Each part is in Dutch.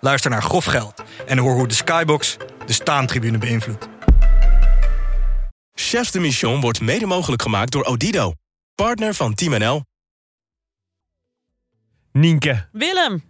Luister naar Grof Geld en hoor hoe de Skybox de staantribune beïnvloedt. Chefs de Mission wordt mede mogelijk gemaakt door Odido, partner van Team NL. Nienke, Willem.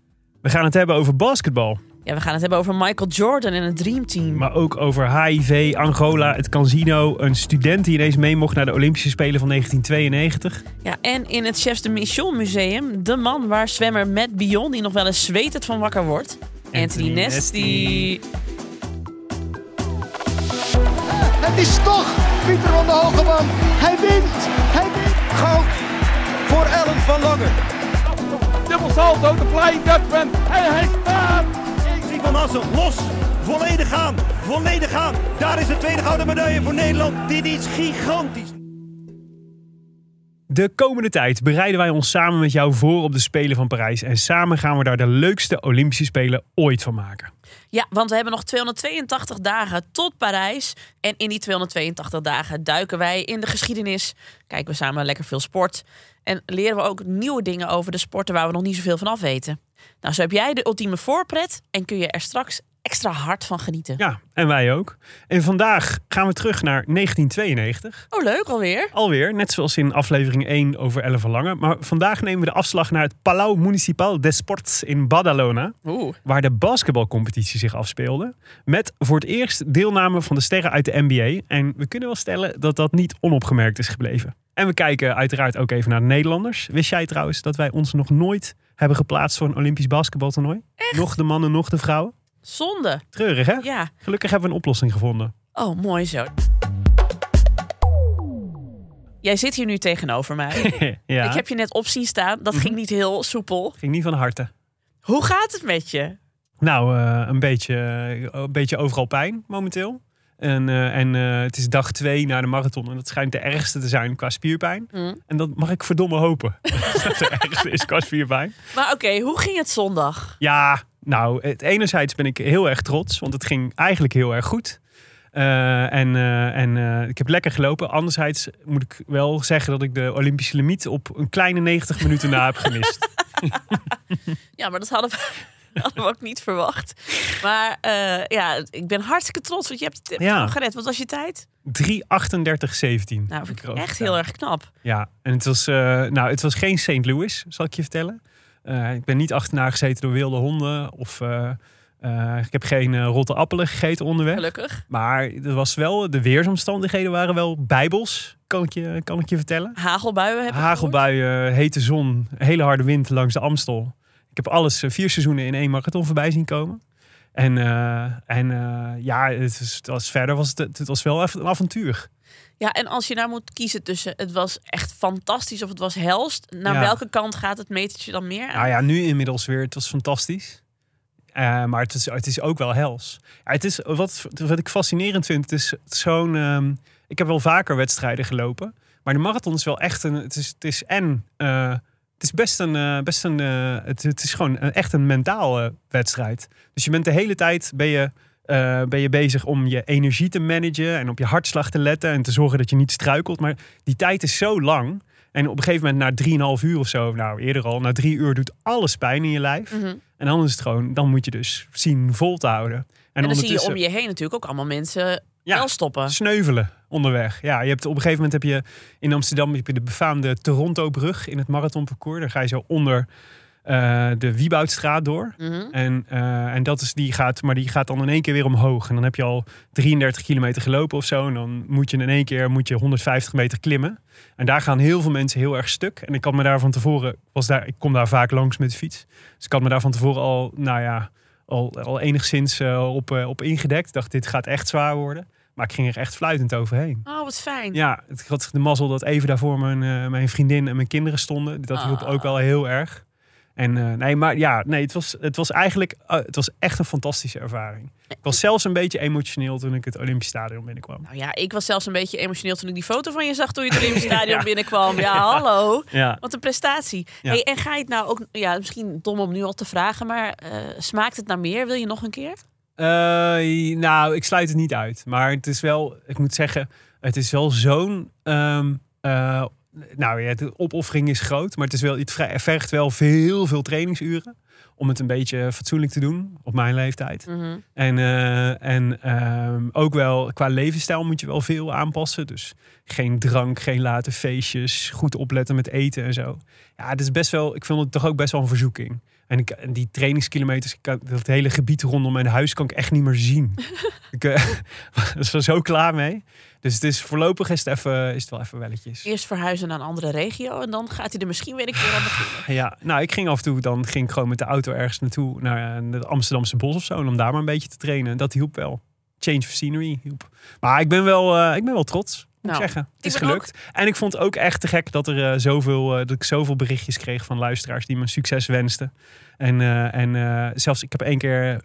we gaan het hebben over basketbal. Ja, we gaan het hebben over Michael Jordan en het Dream Team. Maar ook over HIV, Angola, het casino. Een student die ineens mee mocht naar de Olympische Spelen van 1992. Ja, en in het Chefs de Mission Museum, de man waar zwemmer Matt Bion, die nog wel eens zwetend van wakker wordt. Anthony, Anthony Nesty. Het is toch Pieter van de Hogeband. Hij wint. Hij wint. Goud voor Ellen van Langen. Dubbel salto, de flying Dutchman. En hij staat. Erik van Assen, los. Volledig aan. Volledig aan. Daar is de tweede gouden medaille voor Nederland. Dit is gigantisch. De komende tijd bereiden wij ons samen met jou voor op de Spelen van Parijs. En samen gaan we daar de leukste Olympische Spelen ooit van maken. Ja, want we hebben nog 282 dagen tot Parijs. En in die 282 dagen duiken wij in de geschiedenis. Kijken we samen lekker veel sport. En leren we ook nieuwe dingen over de sporten waar we nog niet zoveel van af weten. Nou, zo heb jij de ultieme voorpret en kun je er straks extra hard van genieten. Ja, en wij ook. En vandaag gaan we terug naar 1992. Oh, leuk alweer. Alweer, net zoals in aflevering 1 over Elle Verlangen. Maar vandaag nemen we de afslag naar het Palau Municipal de Sports in Badalona. Oeh. Waar de basketbalcompetitie zich afspeelde. Met voor het eerst deelname van de sterren uit de NBA. En we kunnen wel stellen dat dat niet onopgemerkt is gebleven. En we kijken uiteraard ook even naar de Nederlanders. Wist jij trouwens dat wij ons nog nooit hebben geplaatst voor een Olympisch basketbaltoernooi? Nog de mannen, nog de vrouwen? Zonde. Treurig hè? Ja. Gelukkig hebben we een oplossing gevonden. Oh, mooi zo. Jij zit hier nu tegenover mij. ja, Ik heb je net op zien staan. Dat ging niet heel soepel. ging niet van harte. Hoe gaat het met je? Nou, eh, een, beetje, een beetje overal pijn momenteel. En, eh, en eh, het is dag twee na de marathon. En dat schijnt de ergste te zijn qua spierpijn. Mm. En dat mag ik verdomme hopen. dat dat de ergste is qua spierpijn. Maar oké, hoe ging het zondag? Ja, nou, het enerzijds ben ik heel erg trots. Want het ging eigenlijk heel erg goed. Eh, en eh, en eh, ik heb lekker gelopen. Anderzijds moet ik wel zeggen dat ik de Olympische limiet op een kleine 90 minuten na heb gemist. Ja, maar dat hadden we, hadden we ook niet verwacht. Maar ja, ik ben hartstikke trots, want je hebt het Ja. gered. Wat was je tijd? 3.38.17. Nou, vind ik echt heel erg knap. Ja, en het was, nou, het was geen St. Louis, zal ik je vertellen. Eh, ik ben niet achterna gezeten door wilde honden. Of eh, eh, ik heb geen rotte appelen gegeten onderweg. Gelukkig. Maar er was wel, de weersomstandigheden waren wel bijbels, kan ik je, kan ik je vertellen. Hagelbuien heb Hagelbuien, hete zon, hele harde wind langs de Amstel. Ik heb alles vier seizoenen in één marathon voorbij zien komen. En, en ja, het was, het was verder was het, het was wel even een avontuur. Ja, en als je nou moet kiezen tussen het was echt fantastisch of het was helst. Naar Ja. welke kant gaat het metertje dan meer? Nou ja, nu inmiddels weer. Het was fantastisch. Eh, maar het is, het is ook wel hels. Ja, het is, wat, wat ik fascinerend vind, het is zo'n... ehm, ik heb wel vaker wedstrijden gelopen. Maar de marathon is wel echt een... Het is, het is en... eh, het is best een... eh, best een het, het is gewoon een, echt een mentaal wedstrijd. Dus je bent de hele tijd... Ben je, eh, ben je bezig om je energie te managen... en op je hartslag te letten... en te zorgen dat je niet struikelt. Maar die tijd is zo lang... En op een gegeven moment na 3,5 uur of zo, nou eerder al, na drie uur doet alles pijn in je lijf. Mhm. En dan is het gewoon, dan moet je dus zien vol te houden. En, En dan zie je om je heen natuurlijk ook allemaal mensen Ja. wel stoppen. sneuvelen onderweg. Ja, je hebt op een gegeven moment heb je in Amsterdam heb je de befaamde Toronto-brug in het marathonparcours. Daar ga je zo onder eh, de Wieboudstraat door. Mhm. En, eh, en dat is die gaat, maar die gaat dan in één keer weer omhoog. En dan heb je al 33 kilometer gelopen of zo. En dan moet je in één keer moet je 150 meter klimmen. En daar gaan heel veel mensen heel erg stuk. En ik had me daar van tevoren, was daar, ik kom daar vaak langs met de fiets. Dus ik had me daar van tevoren al, nou ja, al, al enigszins eh, op, op ingedekt. Ik dacht, dit gaat echt zwaar worden. Maar ik ging er echt fluitend overheen. Oh, wat fijn. Ja, het had de mazzel dat even daarvoor mijn, mijn vriendin en mijn kinderen stonden. Dat hielp Ah. ook wel heel erg. En eh, nee, maar ja, nee, het was, het was eigenlijk eh, het was echt een fantastische ervaring. Ik was zelfs een beetje emotioneel toen ik het Olympisch Stadion binnenkwam. Nou ja, ik was zelfs een beetje emotioneel toen ik die foto van je zag toen je het Olympisch Stadion Ja. binnenkwam. Ja, hallo. Ja. Wat een prestatie. Ja. Hey, en ga je het nou ook, ja, misschien dom om nu al te vragen, maar eh, smaakt het naar meer? Wil je nog een keer? Nou, ik sluit het niet uit. Maar het is wel, ik moet zeggen, het is wel zo'n. ehm, eh, nou ja, de opoffering is groot, maar het, is wel, het vergt wel veel, veel trainingsuren. Om het een beetje fatsoenlijk te doen op mijn leeftijd. Mhm. En, eh, en ehm, ook wel qua levensstijl moet je wel veel aanpassen. Dus geen drank, geen late feestjes, goed opletten met eten en zo. Ja, het is best wel, ik vind het toch ook best wel een verzoeking. En, ik, en die trainingskilometers, kan, dat hele gebied rondom mijn huis kan ik echt niet meer zien. ik eh, was er zo klaar mee. Dus het is voorlopig is het, even, is het wel even welletjes. Eerst verhuizen naar een andere regio en dan gaat hij er misschien weer een keer aan beginnen. Ja, nou, ik ging af en toe, dan ging ik gewoon met de auto ergens naartoe, naar eh, het Amsterdamse bos of zo, en om daar maar een beetje te trainen. Dat hielp wel. Change of scenery hielp. Maar ik ben wel, eh, ik ben wel trots, moet Nou, zeggen. Het is gelukt. En ik vond het ook echt te gek dat, er, eh, zoveel, dat ik zoveel berichtjes kreeg van luisteraars die me succes wensten. En, en zelfs, ik heb één keer,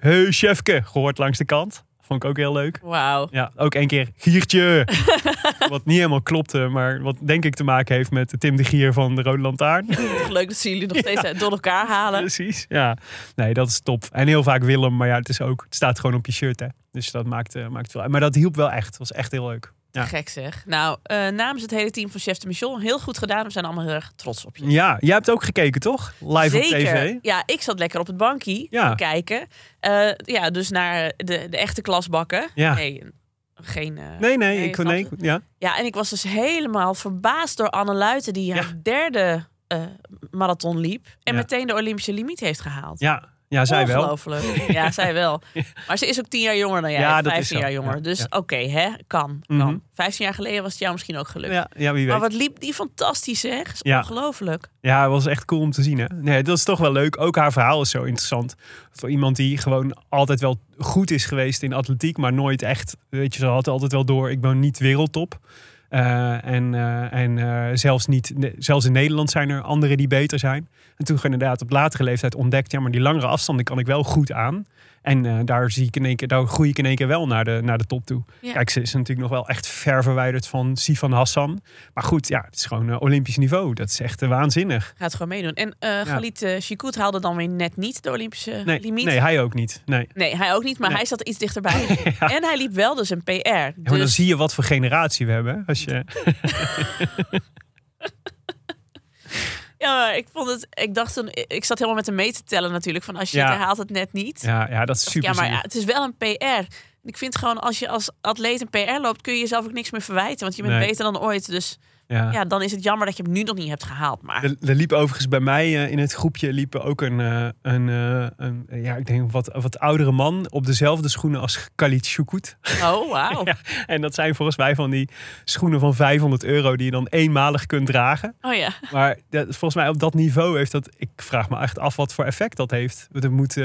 hey, chefke, gehoord langs de kant. Vond ik ook heel leuk. Wauw. Ja, ook één keer Giertje. wat niet helemaal klopte, maar wat denk ik te maken heeft met Tim de Gier van de Rode Lantaarn. Leuk dat ze jullie nog steeds eh, door elkaar halen. Precies, ja. Nee, dat is top. En heel vaak Willem, maar ja, het, is ook, het staat gewoon op je shirt, hè. Dus dat maakt, eh, maakt wel uit. Maar dat hielp wel echt. Het was echt heel leuk. Ja. Gek zeg. Nou, eh, namens het hele team van Chef de Mission, heel goed gedaan. We zijn allemaal heel erg trots op je. Ja, jij hebt ook gekeken, toch? Live op tv. Ja, ik zat lekker op het bankje Ja. te kijken. Eh, ja, dus naar de, de echte klasbakken. Ja. Nee, geen... eh, Nee, nee, ik snap nee, ja. Ja, en ik was dus helemaal verbaasd door Anne Luiten... die haar Ja. derde marathon liep... en meteen de Olympische limiet heeft gehaald. Ja, ja zij wel. Ongelooflijk. Ja, zij wel. Maar ze is ook tien jaar jonger dan jij. Ja, dat is 15 zo. jaar jonger. Ja, Dus ja. oké, hè, kan. kan. Mhm. 15 jaar geleden was het jou misschien ook gelukt. Ja, ja, wie weet. Maar wat liep die fantastisch, zeg. Is Ja. Ongelooflijk. Ja, het was echt cool om te zien. Hè? Nee, dat is toch wel leuk. Ook haar verhaal is zo interessant. Voor iemand die gewoon altijd wel goed is geweest in atletiek, maar nooit echt, weet je, ze had altijd wel door. Ik ben niet wereldtop. Eh, en eh, en eh, zelfs, niet, zelfs in Nederland zijn er anderen die beter zijn. En toen inderdaad op latere leeftijd ontdekt, ja, maar die langere afstanden kan ik wel goed aan. En eh, daar, zie ik in één keer, daar groei ik in één keer wel naar de, naar de top toe. Ja. Kijk, ze is natuurlijk nog wel echt ver verwijderd van Sifan Hassan. Maar goed, ja, het is gewoon eh, Olympisch niveau. Dat is echt eh, waanzinnig. Gaat gewoon meedoen. En eh Galit haalde dan weer net niet de Olympische Nee, limiet. nee, hij ook niet. Nee. Nee, hij ook niet, maar Nee. hij zat iets dichterbij. En hij liep wel dus een PR. Maar dan Dus zie je wat voor generatie we hebben. Als je... ja, ik vond het. Ik dacht toen, ik zat helemaal met hem mee te tellen natuurlijk. Van als je Ja. het haalt het net niet. ja, ja, dat is super. ja, maar ja, het is wel een PR. Ik vind gewoon als je als atleet een PR loopt, kun je jezelf ook niks meer verwijten. Want je bent Nee. beter dan ooit. Dus ja. ja, dan is het jammer dat je hem nu nog niet hebt gehaald. Maar Er, er liep overigens bij mij eh, in het groepje liep ook een, eh, een, eh, een ja, ik denk wat, wat oudere man op dezelfde schoenen als Khalid Choukout. oh, wauw. Ja. En dat zijn volgens mij van die schoenen van 500 euro die je dan eenmalig kunt dragen. Oh ja. Maar dat, volgens mij op dat niveau heeft dat. Ik vraag me echt af wat voor effect dat heeft. Want het moet,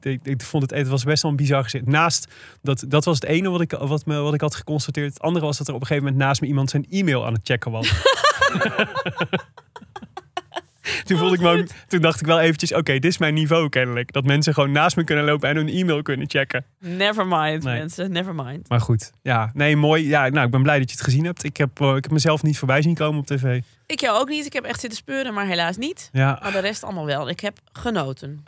ik- ik vond het, het was best wel een bizar gezicht. Naast dat, dat was het ene wat ik, wat, me, wat ik had geconstateerd. Het andere was dat er op een gegeven moment naast me iemand zijn e-mail aan het checken was. toen, voelde ik me ook, toen dacht ik wel eventjes, oké, dit is mijn niveau kennelijk. Dat mensen gewoon naast me kunnen lopen en hun e-mail kunnen checken. Never mind, Nee. mensen. Never mind. Maar goed, ja, nee, mooi. Ja, nou, ik ben blij dat je het gezien hebt. Ik heb, eh, ik heb mezelf niet voorbij zien komen op tv. Ik jou ook niet. Ik heb echt zitten speuren, maar helaas niet. Ja, Maar de rest allemaal wel. Ik heb genoten.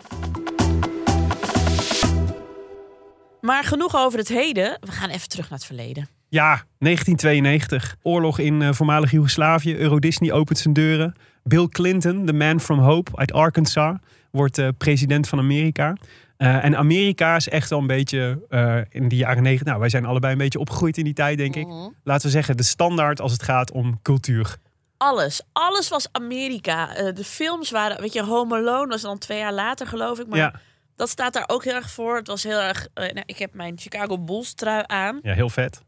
Maar genoeg over het heden. We gaan even terug naar het verleden. Ja, 1992. Oorlog in eh, voormalig Joegoslavië. Euro Disney opent zijn deuren. Bill Clinton, de man from hope uit Arkansas, wordt eh, president van Amerika. Eh, en Amerika is echt wel een beetje in die jaren 90. Nou, wij zijn allebei een beetje opgegroeid in die tijd, denk ik. Laten we zeggen, de standaard als het gaat om cultuur. Alles. Alles was Amerika. De films waren, weet je, Home Alone was dan twee jaar later, geloof ik. Maar Ja, dat staat daar ook heel erg voor. Het was heel erg. nou, ik heb mijn Chicago Bulls trui aan. ja, heel vet.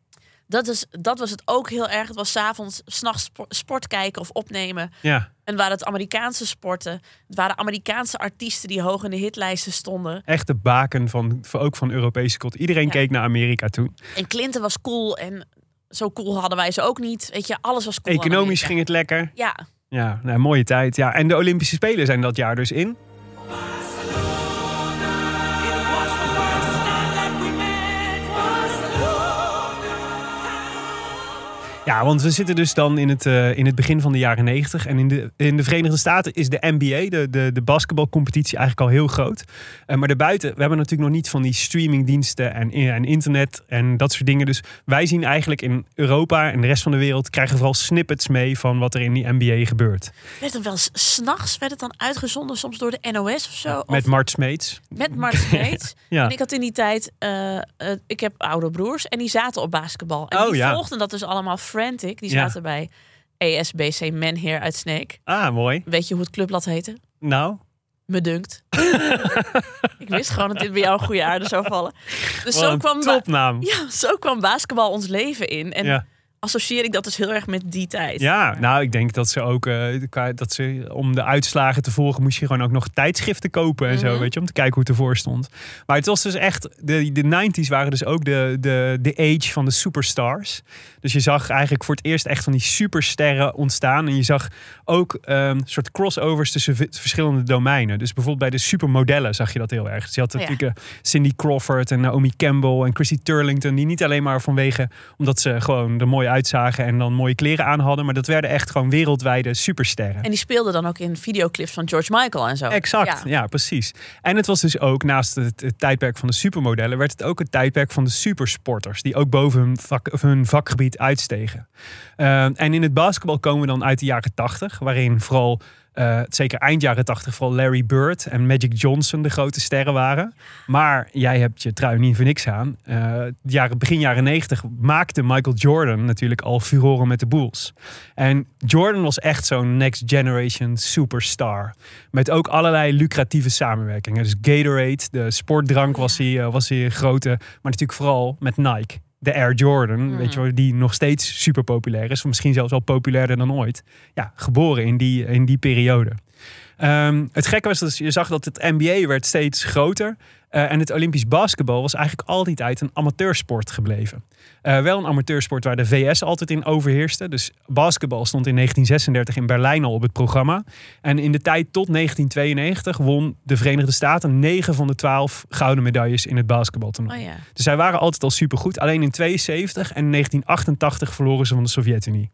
Dat, is, dat was het ook heel erg. Het was s'avonds, s'nachts sport, sport kijken of opnemen. Ja, En waren het Amerikaanse sporten. Het waren Amerikaanse artiesten die hoog in de hitlijsten stonden. echt de baken van, ook van Europese cultuur. Iedereen Ja. keek naar Amerika toen. En Clinton was cool en zo cool hadden wij ze ook niet. Weet je, alles was cool. Economisch ging het lekker. Ja, Ja, nou, mooie tijd. Ja, en de Olympische Spelen zijn dat jaar dus in. Ja, want we zitten dus dan in het, eh, in het begin van de jaren 90. En in de, in de Verenigde Staten is de NBA, de, de, de basketbalcompetitie, eigenlijk al heel groot. Eh, maar daarbuiten, we hebben natuurlijk nog niet van die streamingdiensten en, en internet en dat soort dingen. Dus wij zien eigenlijk in Europa en de rest van de wereld krijgen vooral snippets mee van wat er in die NBA gebeurt. Werd het wel s- s'nachts werd het dan uitgezonden, soms door de NOS of zo? Met Of Mart Smeets. met Mart Smeets. Ja. En ik had in die tijd, eh, eh, ik heb oude broers en die zaten op basketbal. En Oh, die ja. volgden dat dus allemaal frantic. Die Ja. zaten bij ESBC Men Here uit Sneek. Ah, mooi. Weet je hoe het clubblad heette? Nou, Me dunkt. ik wist gewoon dat dit bij jou een goede aarde zou vallen. Dus wat zo een kwam, topnaam. ja, zo kwam basketbal ons leven in. En Ja. Associeer ik dat dus heel erg met die tijd. Ja, nou, ik denk dat ze ook, eh, dat ze, om de uitslagen te volgen, moest je gewoon ook nog tijdschriften kopen en zo, Mhm. weet je, om te kijken hoe het ervoor stond. Maar het was dus echt, de, de 90s waren dus ook de, de, de age van de superstars. Dus je zag eigenlijk voor het eerst echt van die supersterren ontstaan. En je zag ook een soort crossovers tussen verschillende domeinen. Dus bijvoorbeeld bij de supermodellen zag je dat heel erg. Dus je had ja. natuurlijk eh, Cindy Crawford en Naomi Campbell en Chrissy Turlington. Die niet alleen maar vanwege, omdat ze gewoon er mooi uitzagen en dan mooie kleren aan hadden. Maar dat werden echt gewoon wereldwijde supersterren. En die speelde dan ook in videoclips van George Michael en zo. Exact, Ja. ja. precies. En het was dus ook, naast het, het tijdperk van de supermodellen, werd het ook het tijdperk van de supersporters, die ook boven hun, vak, hun vakgebied uitstegen. Eh, en in het basketbal komen we dan uit de jaren 80, waarin vooral, eh, zeker eind jaren 80, vooral Larry Bird en Magic Johnson de grote sterren waren. Maar jij hebt je trui niet voor niks aan. Eh, jaren, begin jaren 90 maakte Michael Jordan natuurlijk al furoren met de Bulls. En Jordan was echt zo'n next generation superstar. Met ook allerlei lucratieve samenwerkingen. Dus Gatorade, de sportdrank, was hij, eh, was hij een grote. Maar natuurlijk vooral met Nike. De Air Jordan, weet je wel, die nog steeds super populair is. Of misschien zelfs al populairder dan ooit. Ja, geboren in die, in die periode. Ehm, het gekke was dat je zag dat het NBA werd steeds groter. Eh, en het Olympisch basketbal was eigenlijk altijd een amateursport gebleven. Eh, wel een amateursport waar de VS altijd in overheerste. Dus basketbal stond in 1936 in Berlijn al op het programma. En in de tijd tot 1992 won de Verenigde Staten 9 van de 12 gouden medailles in het basketbaltoernooi. Oh ja. Dus zij waren altijd al supergoed. Alleen in 72 en 1988 verloren ze van de Sovjet-Unie.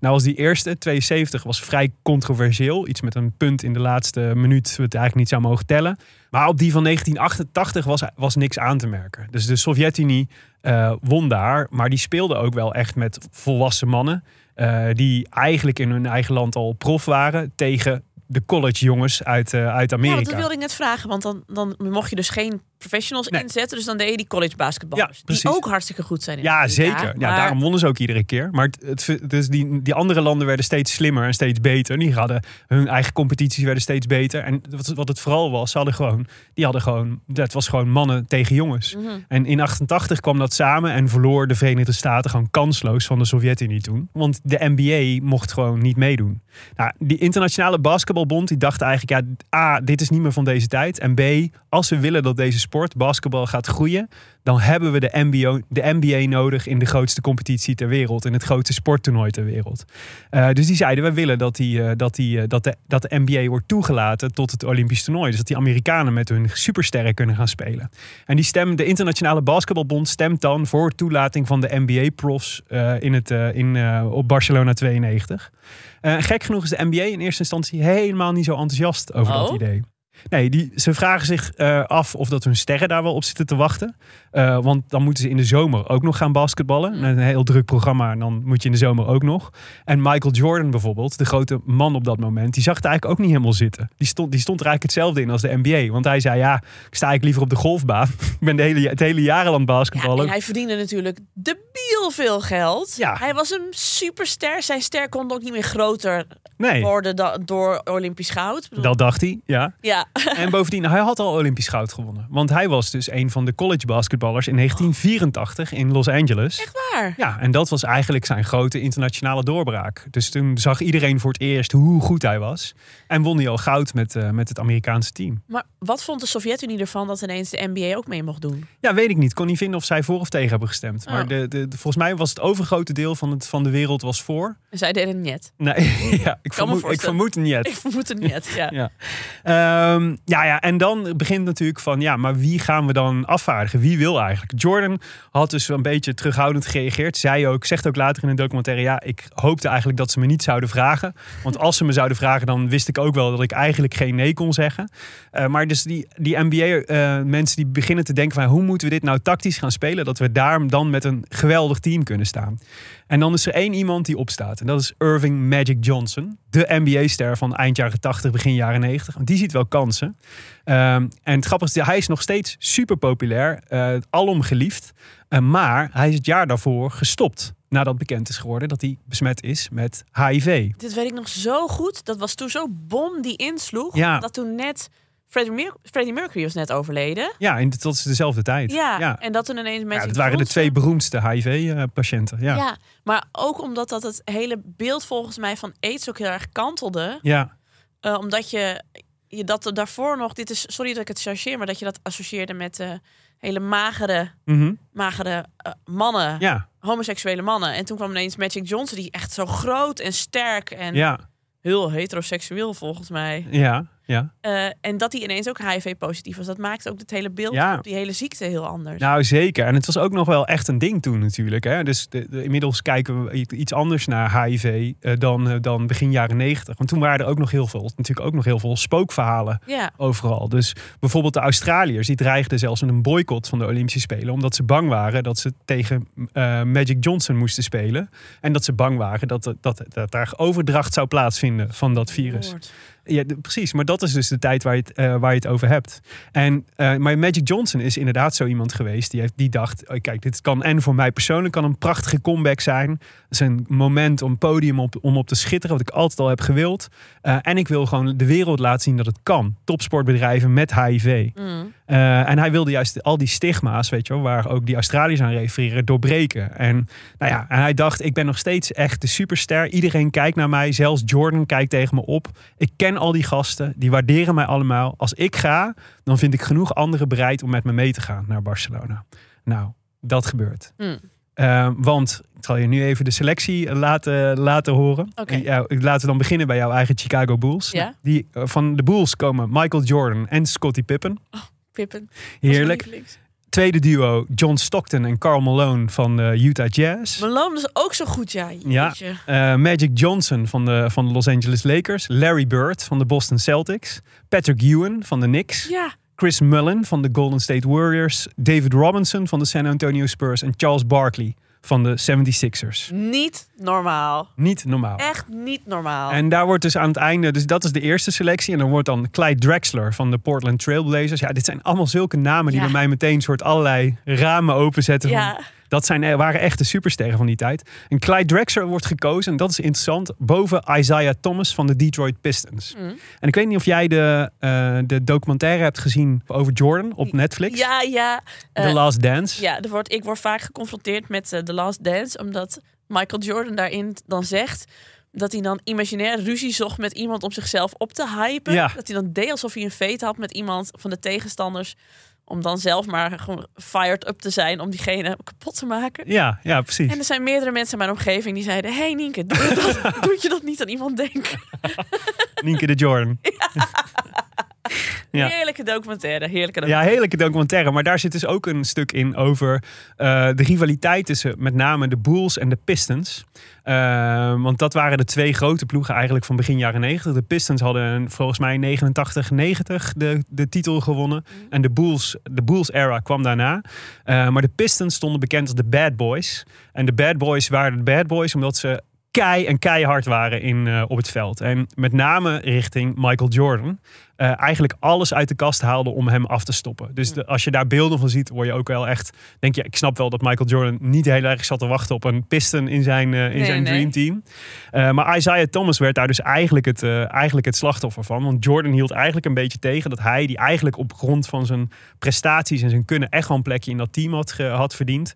Nou was die eerste, 72, was vrij controversieel. Iets met een punt in de laatste minuut, wat eigenlijk niet zou mogen tellen. Maar op die van 1988 was, was niks aan te merken. Dus de Sovjet-Unie eh, won daar. Maar die speelde ook wel echt met volwassen mannen. eh, die eigenlijk in hun eigen land al prof waren. Tegen de college jongens uit, eh, uit Ja, Amerika. want dat wilde ik net vragen. Want dan, dan mocht je dus geen professionals Nee. inzetten. Dus dan deed je die college basketballers. Ja, die ook hartstikke goed zijn in Ja, Amerika. zeker. Ja, daarom wonnen ze ook iedere keer. Maar het, het, dus die, die andere landen werden steeds slimmer en steeds beter. Die hadden hun eigen competities werden steeds beter. En wat, wat het vooral was, ze hadden gewoon, die hadden gewoon, dat was gewoon mannen tegen jongens. Mhm. En in 88 kwam dat samen en verloor de Verenigde Staten gewoon kansloos van de Sovjet-Unie toen. Want de NBA mocht gewoon niet meedoen. Nou, die internationale basketbalbond die dacht eigenlijk, ja, A, dit is niet meer van deze tijd. En B, als we willen dat deze sport, basketbal, gaat groeien, dan hebben we de NBA, de NBA nodig in de grootste competitie ter wereld. In het grootste sporttoernooi ter wereld. Eh, dus die zeiden, we willen dat, die, eh, dat, die, eh, dat, de, dat de NBA wordt toegelaten tot het Olympisch toernooi. Dus dat die Amerikanen met hun supersterren kunnen gaan spelen. En die stem, de Internationale Basketbalbond stemt dan voor toelating van de NBA-profs in het, in, op Barcelona 92. Eh, gek genoeg is de NBA in eerste instantie helemaal niet zo enthousiast over dat Oh? idee. Nee, die, ze vragen zich eh, af of dat hun sterren daar wel op zitten te wachten. Eh, want dan moeten ze in de zomer ook nog gaan basketballen. Een heel druk programma en dan moet je in de zomer ook nog. En Michael Jordan bijvoorbeeld, de grote man op dat moment, die zag het eigenlijk ook niet helemaal zitten. Die stond, die stond er eigenlijk hetzelfde in als de NBA. Want hij zei, ja, ik sta eigenlijk liever op de golfbaan. ik ben de hele, het hele jaar aan Ja, basketballen. en hij verdiende natuurlijk debiel veel geld. Ja. Hij was een superster. Zijn ster kon ook niet meer groter nee, worden da- door Olympisch goud. Dat dacht hij, ja. Ja, En bovendien, hij had al Olympisch goud gewonnen. Want hij was dus een van de college basketballers in 1984 in Los Angeles. Echt waar? Ja, en dat was eigenlijk zijn grote internationale doorbraak. Dus toen zag iedereen voor het eerst hoe goed hij was. En won hij al goud met, eh, met het Amerikaanse team. Maar wat vond de Sovjet-Unie ervan dat ineens de NBA ook mee mocht doen? Ja, weet ik niet. Kon niet vinden of zij voor of tegen hebben gestemd. Maar Oh. de, de, de- volgens mij was het overgrote deel van, het, van de wereld was voor. En zij deden het niet. Nee, ja, ik, vermoed, ik vermoed niet. Ik vermoed het niet, ja. Ja. Ehm, ja, ja, en dan begint natuurlijk van, ja, maar wie gaan we dan afvaardigen? Wie wil eigenlijk? Jordan had dus een beetje terughoudend gereageerd. Zei ook, zegt ook later in een documentaire, ja, ik hoopte eigenlijk dat ze me niet zouden vragen. Want als ze me zouden vragen, dan wist ik ook wel dat ik eigenlijk geen nee kon zeggen. Eh, maar dus die, die NBA-mensen die beginnen te denken van, hoe moeten we dit nou tactisch gaan spelen? Dat we daar dan met een geweldig team kunnen staan. En dan is er één iemand die opstaat. En dat is Irving Magic Johnson. De NBA-ster van eind jaren 80, begin jaren 90. Want die ziet wel kansen. Ehm, en het grappige is, hij is nog steeds super populair. eh, alom geliefd. Eh, maar hij is het jaar daarvoor gestopt. Nadat bekend is geworden dat hij besmet is met HIV. Dit weet ik nog zo goed. Dat was toen zo'n bom die insloeg. Ja. Dat toen net... Freddie, Mer- Freddie Mercury was net overleden. Ja, en dat is dezelfde tijd. Ja, ja. en dat toen ineens Magic Ja, dat waren de twee beroemdste HIV-patiënten. Ja. Ja. maar ook omdat dat het hele beeld volgens mij van AIDS ook heel erg kantelde. ja. Eh, omdat je, je dat daarvoor nog, dit is, sorry dat ik het chargeer, maar dat je dat associeerde met eh, hele magere, Mhm. magere eh, mannen, ja. homoseksuele mannen. En toen kwam ineens Magic Johnson, die echt zo groot en sterk en heel heteroseksueel volgens mij. Ja. Ja. Eh, en dat hij ineens ook HIV-positief was. Dat maakte ook het hele beeld Ja. op die hele ziekte heel anders. Nou, zeker. En het was ook nog wel echt een ding toen natuurlijk. Hè? Dus de, de- inmiddels kijken we iets anders naar HIV eh, dan, eh, dan begin jaren negentig. Want toen waren er ook nog heel veel, natuurlijk ook nog heel veel spookverhalen ja, overal. Dus bijvoorbeeld de Australiërs, die dreigden zelfs met een boycott van de Olympische Spelen. Omdat ze bang waren dat ze tegen Magic Johnson moesten spelen. En dat ze bang waren dat, dat, dat daar overdracht zou plaatsvinden van dat virus. Ja, precies. Maar dat is dus de tijd waar je het, eh, waar je het over hebt. En, eh, maar Magic Johnson is inderdaad zo iemand geweest die, heeft, die dacht: kijk, dit kan en voor mij persoonlijk kan een prachtige comeback zijn. Het is een moment om podium op, om op te schitteren, wat ik altijd al heb gewild. Eh, en ik wil gewoon de wereld laten zien dat het kan. Topsportbedrijven met HIV. Mm. Eh, en hij wilde juist al die stigma's, weet je wel, waar ook die Australiërs aan refereren, doorbreken. En, nou ja, en hij dacht, ik ben nog steeds echt de superster. Iedereen kijkt naar mij, zelfs Jordan kijkt tegen me op. Ik ken al die gasten, die waarderen mij allemaal. Als ik ga, dan vind ik genoeg anderen bereid om met me mee te gaan naar Barcelona. Nou, dat gebeurt. Mm. Eh, want ik zal je nu even de selectie laten, laten horen. Oké. En, ja, laten we dan beginnen bij jouw eigen Chicago Bulls. Die, eh, van de Bulls komen Michael Jordan en Scottie Pippen. Pippen. Heerlijk. Tweede duo John Stockton en Carl Malone van de Utah Jazz. Malone is ook zo goed, ja. Ja. Eh, Magic Johnson van de, van de Los Angeles Lakers. Larry Bird van de Boston Celtics. Patrick Ewan van de Knicks. Ja. Chris Mullen van de Golden State Warriors. David Robinson van de San Antonio Spurs. En Charles Barkley van de 76ers. Niet normaal. Niet normaal. Echt niet normaal. En daar wordt dus aan het einde, dus dat is de eerste selectie. En dan wordt dan Clyde Drexler van de Portland Trailblazers. Ja, dit zijn allemaal zulke namen die Ja. bij mij meteen soort allerlei ramen openzetten. Van, ja. Dat zijn, er waren echt de supersterren van die tijd. En Clyde Drexler wordt gekozen, en dat is interessant, boven Isaiah Thomas van de Detroit Pistons. Mm. En ik weet niet of jij de, eh, de documentaire hebt gezien over Jordan op Netflix. Ja, ja. The Eh, Last Dance. Ja, er wordt, ik word vaak geconfronteerd met eh, The Last Dance, omdat Michael Jordan daarin dan zegt dat hij dan imaginair ruzie zocht met iemand om zichzelf op te hypen. Ja. Dat hij dan deed alsof hij een feit had met iemand van de tegenstanders, om dan zelf maar gewoon fired up te zijn om diegene kapot te maken. Ja, ja, precies. En er zijn meerdere mensen in mijn omgeving die zeiden: Hey Nienke, doe, je dat, doe je dat niet aan iemand denken? Nienke de Jordan. Ja. Heerlijke documentaire, heerlijke Ja, documentaire. heerlijke documentaire. Maar daar zit dus ook een stuk in over eh, de rivaliteit tussen met name de Bulls en de Pistons. Eh, want dat waren de twee grote ploegen eigenlijk van begin jaren 90. De Pistons hadden volgens mij 89-90 de, de titel gewonnen. En de Bulls, de Bulls era kwam daarna. Eh, maar de Pistons stonden bekend als de Bad Boys. En de Bad Boys waren de Bad Boys omdat ze kei en keihard waren in, eh, op het veld. En met name richting Michael Jordan. eh, eigenlijk alles uit de kast haalde om hem af te stoppen. Dus de- als je daar beelden van ziet, word je ook wel echt... Denk je, ik snap wel dat Michael Jordan niet heel erg zat te wachten op een piston in zijn, eh, in Nee, zijn nee. dream team. Eh, maar Isaiah Thomas werd daar dus eigenlijk het, eigenlijk het slachtoffer van. Want Jordan hield eigenlijk een beetje tegen dat hij, die eigenlijk op grond van zijn prestaties en zijn kunnen, echt wel een plekje in dat team had, had verdiend.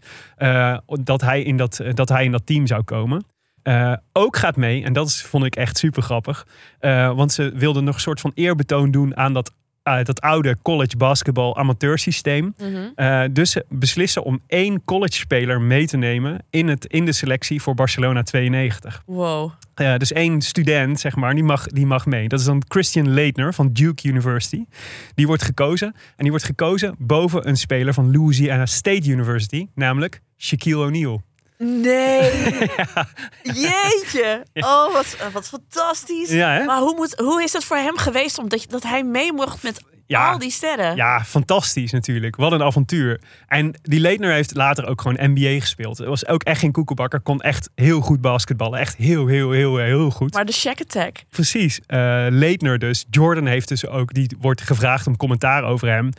dat, hij in dat, dat hij in dat team zou komen. Eh, ook gaat mee, en dat is, vond ik echt super grappig. eh, want ze wilden nog een soort van eerbetoon doen aan dat, eh, dat oude college basketbal amateursysteem. Eh, dus ze beslissen om één college speler mee te nemen in, het, in de selectie voor Barcelona 92. Wow. Dus één student, zeg maar, die mag, die mag mee. Dat is dan Christian Leitner van Duke University. Die wordt gekozen. En die wordt gekozen boven een speler van Louisiana State University, namelijk Shaquille O'Neal. Nee. Jeetje. Oh, wat, wat fantastisch. Ja, hè? Maar hoe, moet, hoe is het voor hem geweest omdat, dat hij mee mocht met Ja. al die sterren? Ja, fantastisch natuurlijk. Wat een avontuur. En die Leitner heeft later ook gewoon NBA gespeeld. Het was ook echt geen koekenbakker. Kon echt heel goed basketballen. Echt heel, heel, heel, heel goed. Maar de Shack Attack. Precies. eh Leitner dus. Jordan heeft dus ook, die wordt gevraagd om commentaar over hem.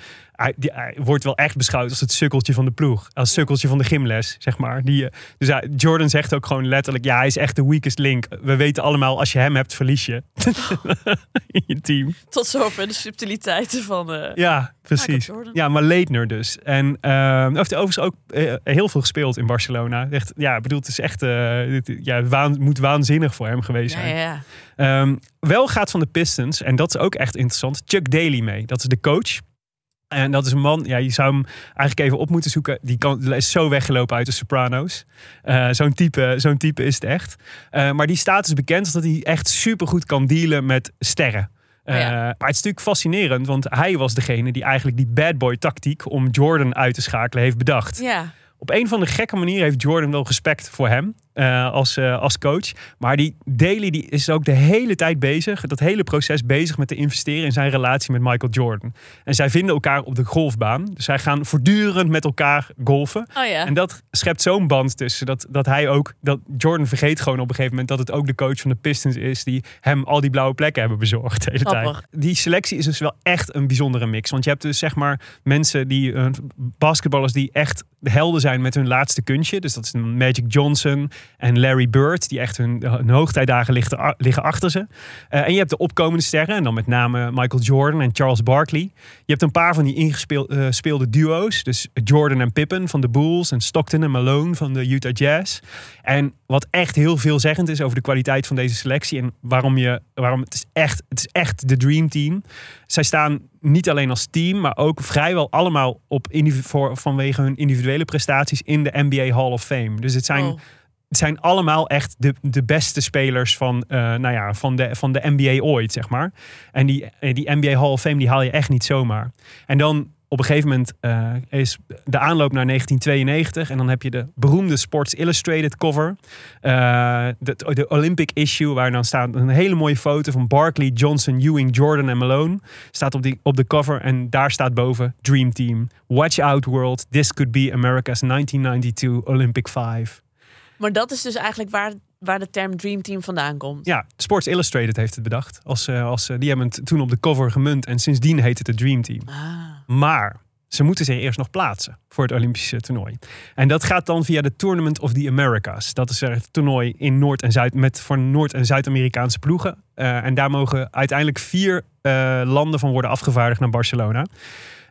Hij, die, hij wordt wel echt beschouwd als het sukkeltje van de ploeg. Als sukkeltje van de gymles, zeg maar. Die, eh, dus hij- Jordan zegt ook gewoon letterlijk, ja, hij is echt de weakest link. We weten allemaal, als je hem hebt, verlies je. In je team. Tot zover de subtiliteiten van... eh, Ja, precies. Ja, maar Leitner dus. En uh, heeft overigens ook eh, heel veel gespeeld in Barcelona. Echt, ja, ik bedoel, het is echt, dit- ja, waan- moet waanzinnig voor hem geweest zijn. ja, ja. Ehm, wel gaat van de Pistons, en dat is ook echt interessant, Chuck Daly mee. Dat is de coach. En dat is een man, ja, je zou hem eigenlijk even op moeten zoeken. Die kan, is zo weggelopen uit de Sopranos. Eh, zo'n, type, zo'n type is het echt. Eh, maar die staat dus bekend dat hij echt supergoed kan dealen met sterren. Eh, ja. Maar het is natuurlijk fascinerend, want hij was degene die eigenlijk die bad boy tactiek om Jordan uit te schakelen heeft bedacht. ja. Op een van de gekke manieren heeft Jordan wel respect voor hem eh, als, eh, als coach. Maar die Daly die is ook de hele tijd bezig, dat hele proces bezig met te investeren in zijn relatie met Michael Jordan. En zij vinden elkaar op de golfbaan. Dus zij gaan voortdurend met elkaar golfen. Oh ja. En dat schept zo'n band tussen. Dat, dat hij ook, dat Jordan vergeet gewoon op een gegeven moment dat het ook de coach van de Pistons is die hem al die blauwe plekken hebben bezorgd de hele Grappig. tijd. Die selectie is dus wel echt een bijzondere mix. Want je hebt dus zeg maar mensen die, eh, basketballers die echt de helden zijn met hun laatste kunstje. Dus dat is Magic Johnson en Larry Bird, die echt hun, hoogtijdagen liggen, liggen achter ze. Eh, en je hebt de opkomende sterren, en dan met name Michael Jordan en Charles Barkley. Je hebt een paar van die ingespeelde duo's. Dus Jordan en Pippen van de Bulls en Stockton en Malone van de Utah Jazz. En wat echt heel veelzeggend is over de kwaliteit van deze selectie en waarom je, waarom het is echt, het is echt de dream team. Zij staan niet alleen als team, maar ook vrijwel allemaal op voor, vanwege hun individuele prestaties in de NBA Hall of Fame. Dus het zijn Oh. Zijn allemaal echt de, de beste spelers van, eh, nou ja, van, de, van de NBA ooit, zeg maar. En die, eh, die NBA Hall of Fame, die haal je echt niet zomaar. En dan op een gegeven moment eh, is de aanloop naar 1992. En dan heb je de beroemde Sports Illustrated cover. De, de Olympic issue, waar dan staat een hele mooie foto van Barkley, Johnson, Ewing, Jordan en Malone. Staat op, die, op de cover en daar staat boven Dream Team. Watch out world, this could be America's 1992 Olympic Five. Maar dat is dus eigenlijk waar, waar de term Dream Team vandaan komt. Ja, Sports Illustrated heeft het bedacht. Als, eh, als, eh, die hebben het toen op de cover gemunt en sindsdien heet het het Dream Team. Ah. Maar ze moeten zich eerst nog plaatsen voor het Olympische toernooi. En dat gaat dan via de Tournament of the Americas. Dat is er het toernooi in Noord- en Zuid met voor Noord- en Zuid-Amerikaanse ploegen. Eh, en daar mogen uiteindelijk vier eh, landen van worden afgevaardigd naar Barcelona.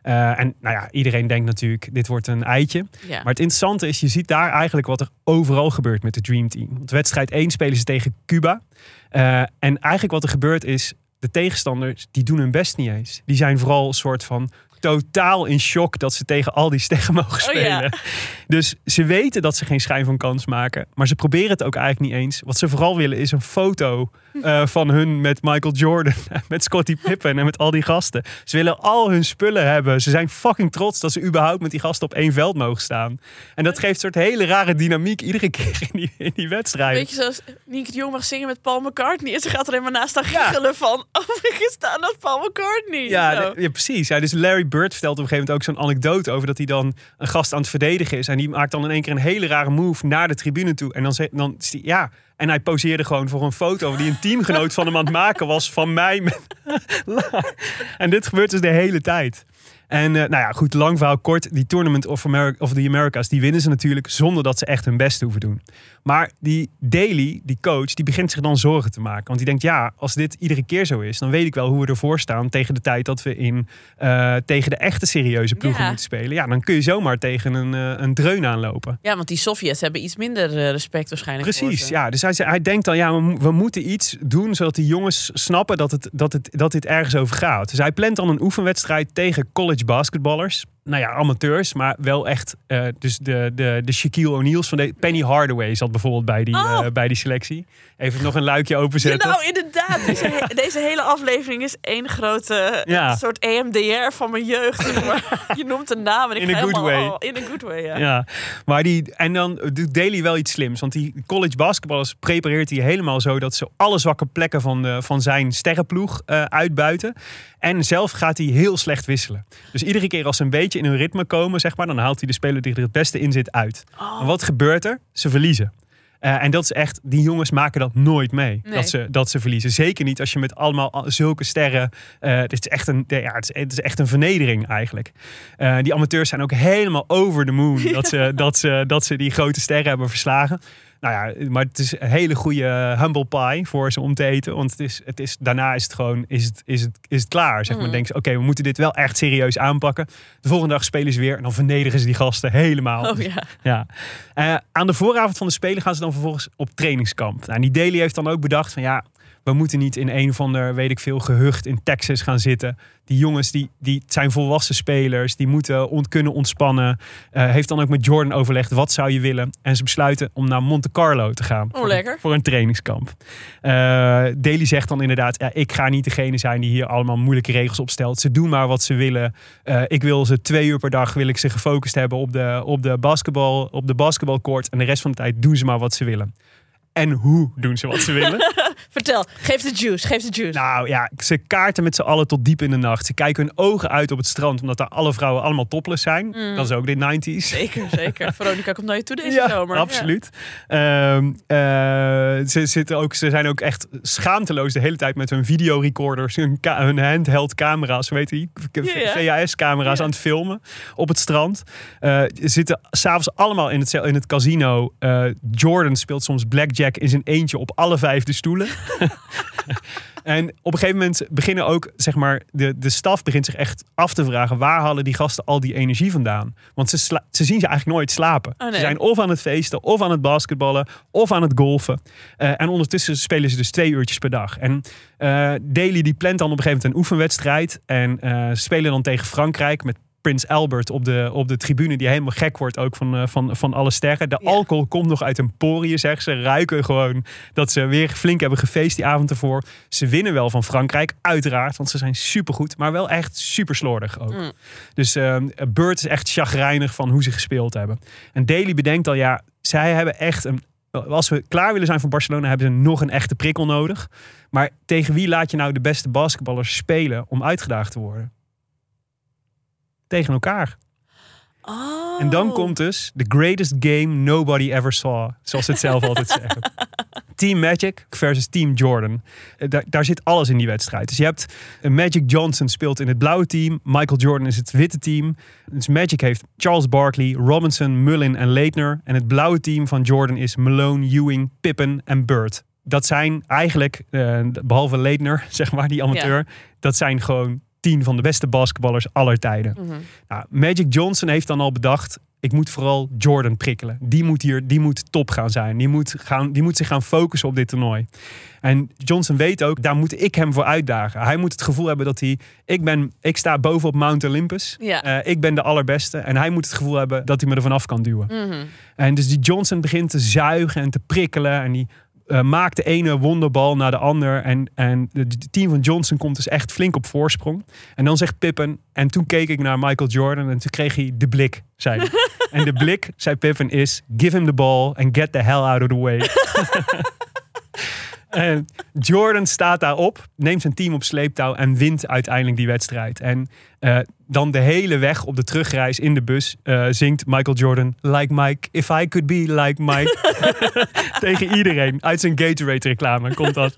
Eh, en nou ja, iedereen denkt natuurlijk, dit wordt een eitje. Ja. Maar het interessante is, je ziet daar eigenlijk wat er overal gebeurt met de Dream Team. Want wedstrijd 1 spelen ze tegen Cuba. Eh, en eigenlijk wat er gebeurt is, de tegenstanders, die doen hun best niet eens. Die zijn vooral een soort van totaal in shock dat ze tegen al die sterren mogen Oh ja. spelen. Dus ze weten dat ze geen schijn van kans maken. Maar ze proberen het ook eigenlijk niet eens. Wat ze vooral willen is een foto eh, van hun met Michael Jordan, met Scottie Pippen en met al die gasten. Ze willen al hun spullen hebben. Ze zijn fucking trots dat ze überhaupt met die gasten op één veld mogen staan. En dat geeft een soort hele rare dynamiek iedere keer in die, in die wedstrijd. Weet je, zoals Nick de Jong mag zingen met Paul McCartney. En ze gaat er helemaal naast Ja. giechelen van... Oh, we staan dat Paul McCartney. Ja, ja, precies. Ja, dus Larry Bird vertelt op een gegeven moment ook zo'n anekdote over dat hij dan een gast aan het verdedigen is. En die maakt dan in één keer een hele rare move naar de tribune toe. En dan, ja. En hij poseerde gewoon voor een foto die een teamgenoot van hem aan het maken was van mij. En dit gebeurt dus de hele tijd. En eh, nou ja, goed, lang verhaal kort. Die Tournament of, of the Americas, die winnen ze natuurlijk zonder dat ze echt hun best hoeven doen. Maar die Daly, die coach, die begint zich dan zorgen te maken. Want die denkt, ja, als dit iedere keer zo is, dan weet ik wel hoe we ervoor staan tegen de tijd dat we in, uh, tegen de echte serieuze ploegen Ja. moeten spelen. Ja, dan kun je zomaar tegen een, uh, een dreun aanlopen. Ja, want die Sovjets hebben iets minder eh, respect waarschijnlijk Precies, ja. Dus hij, hij denkt dan, ja, we moeten iets doen zodat die jongens snappen dat, het, dat, het, dat dit ergens over gaat. Dus hij plant dan een oefenwedstrijd tegen college basketballers. Nou ja, amateurs, maar wel echt. eh, dus de, de, de Shaquille O'Neal's van de Penny Hardaway zat bijvoorbeeld bij die, Oh. eh, bij die selectie. Even nog een luikje openzetten. Ja, nou, inderdaad. Deze, he- deze hele aflevering is één grote Ja. soort EMDR van mijn jeugd. Je noemt een naam en ik In ga a good helemaal... way. oh, in a good way, ja. Ja, maar die, en dan doet Daly wel iets slims. Want die college basketballers prepareert hij helemaal zo dat ze alle zwakke plekken van, de, van zijn sterrenploeg eh, uitbuiten. En zelf gaat hij heel slecht wisselen. Dus iedere keer als ze een beetje in hun ritme komen, zeg maar, dan haalt hij de speler die er het beste in zit uit. En wat gebeurt er? Ze verliezen. Eh, en dat is echt, die jongens maken dat nooit mee. Nee. Dat, ze, dat ze verliezen. Zeker niet als je met allemaal al- zulke sterren. eh het, is echt een, ja, het, is, het is echt een vernedering eigenlijk. Eh, die amateurs zijn ook helemaal over the moon. Dat, ze, dat, ze, dat ze die grote sterren hebben verslagen. Nou ja, maar het is een hele goede humble pie voor ze om te eten. Want het is, het is, daarna is het gewoon is het, is het, is het klaar. Zeg maar. Mhm. Denken ze, oké, we moeten dit wel echt serieus aanpakken. De volgende dag spelen ze weer en dan vernederen ze die gasten helemaal. Oh ja. Ja. Eh, aan de vooravond van de Spelen gaan ze dan vervolgens op trainingskamp. Nou, die Daly heeft dan ook bedacht van ja, we moeten niet in een of ander, weet ik veel, gehucht in Texas gaan zitten. Die jongens, die, die het zijn volwassen spelers, die moeten on, kunnen ontspannen. Eh, heeft dan ook met Jordan overlegd, wat zou je willen? En ze besluiten om naar Monte Carlo te gaan. Oh, voor, lekker. Voor een trainingskamp. Eh Daly zegt dan inderdaad, ja, ik ga niet degene zijn die hier allemaal moeilijke regels opstelt. Ze doen maar wat ze willen. Eh, ik wil ze twee uur per dag wil ik ze gefocust hebben op de, op de basketbal, op de basketbalcourt. En de rest van de tijd doen ze maar wat ze willen. En hoe doen ze wat ze willen? Vertel, geef de juice, geef de juice. nou ja, ze kaarten met z'n allen tot diep in de nacht. Ze kijken hun ogen uit op het strand, omdat daar alle vrouwen allemaal topless zijn. Dat is ook de 90s. Zeker, zeker. Veronica komt naar je toe deze Ja, zomer. absoluut. Ehm, eh, ze, zitten ook, ze zijn ook echt schaamteloos de hele tijd met hun videorecorders, hun, hun handheld camera's, weet je, Ja, ja. VHS-camera's Ja. aan het filmen op het strand. Ze zitten s'avonds allemaal in het, in het casino. Eh, Jordan speelt soms blackjack in zijn eentje op alle vijf de stoelen. En op een gegeven moment beginnen ook, zeg maar, de, de staf begint zich echt af te vragen: waar halen die gasten al die energie vandaan? Want ze, sla- ze zien ze eigenlijk nooit slapen. Oh, nee. Ze zijn of aan het feesten, of aan het basketballen, of aan het golfen. Eh, en ondertussen spelen ze dus twee uurtjes per dag. En Daly die plant dan op een gegeven moment een oefenwedstrijd. En eh, spelen dan tegen Frankrijk met Prins Albert op de, op de tribune, die helemaal gek wordt ook van, eh, van, van alle sterren. De Ja. alcohol komt nog uit hun poriën, zegt ze. Ruiken gewoon dat ze weer flink hebben gefeest die avond ervoor. Ze winnen wel van Frankrijk, uiteraard, want ze zijn supergoed, maar wel echt super slordig ook. Mm. Dus ehm Bird is echt chagrijnig van hoe ze gespeeld hebben. En Daly bedenkt al, ja, zij hebben echt een. Als we klaar willen zijn voor Barcelona, hebben ze nog een echte prikkel nodig. Maar tegen wie laat je nou de beste basketballers spelen om uitgedaagd te worden? Tegen elkaar. Oh. En dan komt dus the greatest game nobody ever saw. Zoals ze het zelf altijd zeggen. Team Magic versus Team Jordan. Eh, Daar, daar zit alles in die wedstrijd. Dus je hebt eh, Magic Johnson speelt in het blauwe team. Michael Jordan is het witte team. Dus Magic heeft Charles Barkley, Robinson, Mullin en Leitner. En het blauwe team van Jordan is Malone, Ewing, Pippen en Bird. Dat zijn eigenlijk, eh, behalve Leitner, zeg maar, die amateur. Dat zijn gewoon tien van de beste basketballers aller tijden. Mhm. Nou, Magic Johnson heeft dan al bedacht. Ik moet vooral Jordan prikkelen. Die moet hier, die moet top gaan zijn. Die moet, gaan, die moet zich gaan focussen op dit toernooi. En Johnson weet ook, daar moet ik hem voor uitdagen. Hij moet het gevoel hebben dat hij, ik ben, ik sta boven op Mount Olympus. Ja. Eh, ik ben de allerbeste. En hij moet het gevoel hebben dat hij me er vanaf kan duwen. Mhm. En dus die Johnson begint te zuigen en te prikkelen. En die eh, maakt de ene wonderbal naar de ander. En, en het team van Johnson komt dus echt flink op voorsprong. En dan zegt Pippen, en toen keek ik naar Michael Jordan en toen kreeg hij de blik, zei hij. en de blik, zei Pippen, is give him the ball and get the hell out of the way. En Jordan staat daarop, neemt zijn team op sleeptouw en wint uiteindelijk die wedstrijd. En eh, dan de hele weg op de terugreis in de bus eh, zingt Michael Jordan... Like Mike, if I could be like Mike. Tegen iedereen. Uit zijn Gatorade reclame komt dat.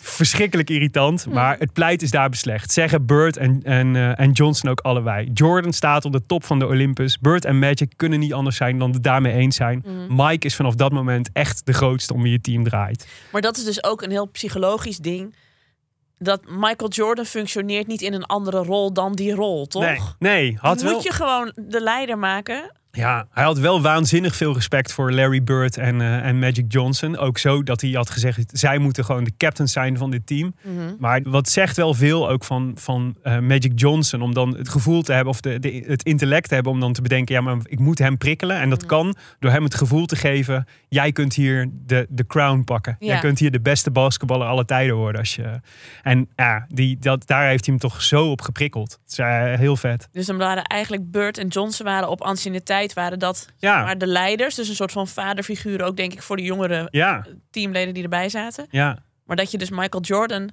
Verschrikkelijk irritant, maar het pleit is daar beslecht. Zeggen Bird en, en, eh, en Johnson ook allebei. Jordan staat op de top van de Olympus. Bird en Magic kunnen niet anders zijn dan het daarmee eens zijn. Mike is vanaf dat moment echt de grootste om wie je team draait. Maar dat is dus ook een heel psychologisch ding. Dat Michael Jordan functioneert niet in een andere rol dan die rol, toch? Nee, nee had Moet wel... je gewoon de leider maken. Ja, hij had wel waanzinnig veel respect voor Larry Bird en, eh, en Magic Johnson. Ook zo dat hij had gezegd, zij moeten gewoon de captain zijn van dit team. Mhm. Maar wat zegt wel veel ook van, van eh, Magic Johnson... om dan het gevoel te hebben of de, de, het intellect te hebben... om dan te bedenken, ja, maar ik moet hem prikkelen. En dat kan door hem het gevoel te geven... jij kunt hier de, de crown pakken. Jij kunt hier de beste basketballer aller tijden worden. Als je, en ja, die, dat, daar heeft hij hem toch zo op geprikkeld. Het is eh, heel vet. Dus dan waren eigenlijk Bird en Johnson waren op anciëniteit waren dat Ja. maar de leiders. Dus een soort van vaderfiguur ook denk ik voor de jongere Ja, teamleden die erbij zaten. ja. Maar dat je dus Michael Jordan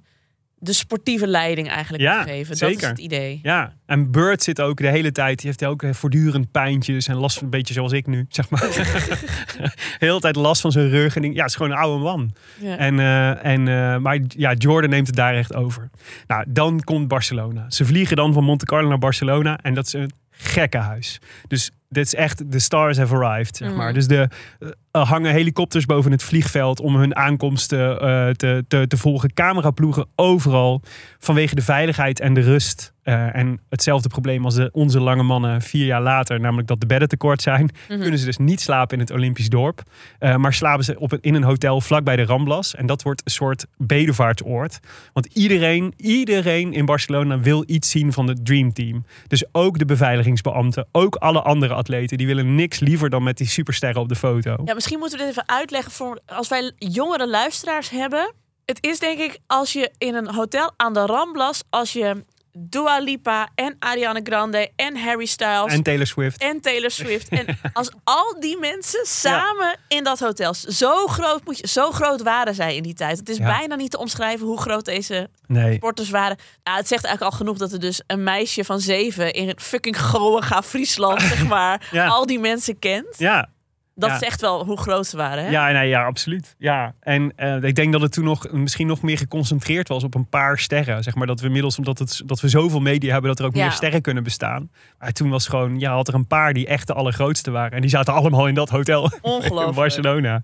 de sportieve leiding eigenlijk Ja, geven. Dat is het idee. Ja, en Bird zit ook de hele tijd. Die heeft ook eh, voortdurend pijntjes en last van een beetje zoals ik nu, zeg maar. de hele tijd last van zijn rug. En ding- ja, het is gewoon een oude man. Ja. En, eh, en, eh, maar ja, Jordan neemt het daar echt over. Nou, dan komt Barcelona. Ze vliegen dan van Monte Carlo naar Barcelona. En dat is een gekkenhuis. Dus dit is echt, de stars have arrived, zeg maar. Mhm. Dus de, eh, hangen helikopters boven het vliegveld om hun aankomst eh, te, te, te volgen. Cameraploegen overal vanwege de veiligheid en de rust. Eh, en hetzelfde probleem als de, onze lange mannen vier jaar later, namelijk dat de bedden tekort zijn. Mhm. Kunnen ze dus niet slapen in het Olympisch dorp. Eh, maar slapen ze op een, in een hotel vlakbij de Ramblas. En dat wordt een soort bedevaartsoord. Want iedereen, iedereen in Barcelona wil iets zien van het Dream Team. Dus ook de beveiligingsbeambten, ook alle andere atleten. Die willen niks liever dan met die supersterren op de foto. Ja, misschien moeten we dit even uitleggen voor als wij jongere luisteraars hebben. Het is denk ik als je in een hotel aan de Ramblas, als je Dua Lipa en Ariana Grande en Harry Styles En Taylor Swift. en Taylor Swift en als al die mensen samen in dat hotel, zo groot moet je, zo groot waren zij in die tijd. Het is Ja. bijna niet te omschrijven hoe groot deze Nee. sporters waren. Ja, het zegt eigenlijk al genoeg dat er dus een meisje van zeven in fucking Goa, Friesland, zeg maar, Ja. al die mensen kent. Ja, Dat Ja. zegt wel hoe groot ze waren. Hè? Ja, nee, ja, absoluut. Ja. En eh, ik denk dat het toen nog misschien nog meer geconcentreerd was op een paar sterren. Zeg maar dat we inmiddels, omdat het, dat we zoveel media hebben, dat er ook Ja. meer sterren kunnen bestaan. Maar toen was gewoon, ja, had er een paar die echt de allergrootste waren. En die zaten allemaal in dat hotel in Ongelooflijk. Barcelona.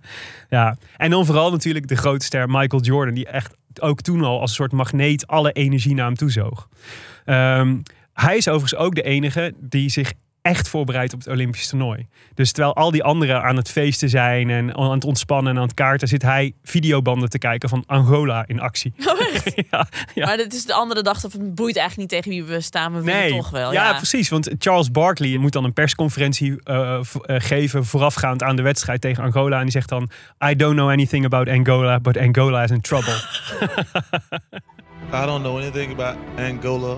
Ja. En dan vooral natuurlijk de grote ster Michael Jordan, die echt ook toen al als een soort magneet alle energie naar hem toezoog. Ehm, hij is overigens ook de enige die zich echt voorbereidt op het Olympisch toernooi. Dus terwijl al die anderen aan het feesten zijn en aan het ontspannen en aan het kaarten, zit hij videobanden te kijken van Angola in actie. ja, ja. Maar dit is de andere dag, of het boeit eigenlijk niet tegen wie we staan, we winnen toch wel. ja, Ja, precies. Want Charles Barkley moet dan een persconferentie eh, eh, geven voorafgaand aan de wedstrijd tegen Angola. En die zegt dan: I don't know anything about Angola, but Angola is in trouble. I don't know anything about Angola,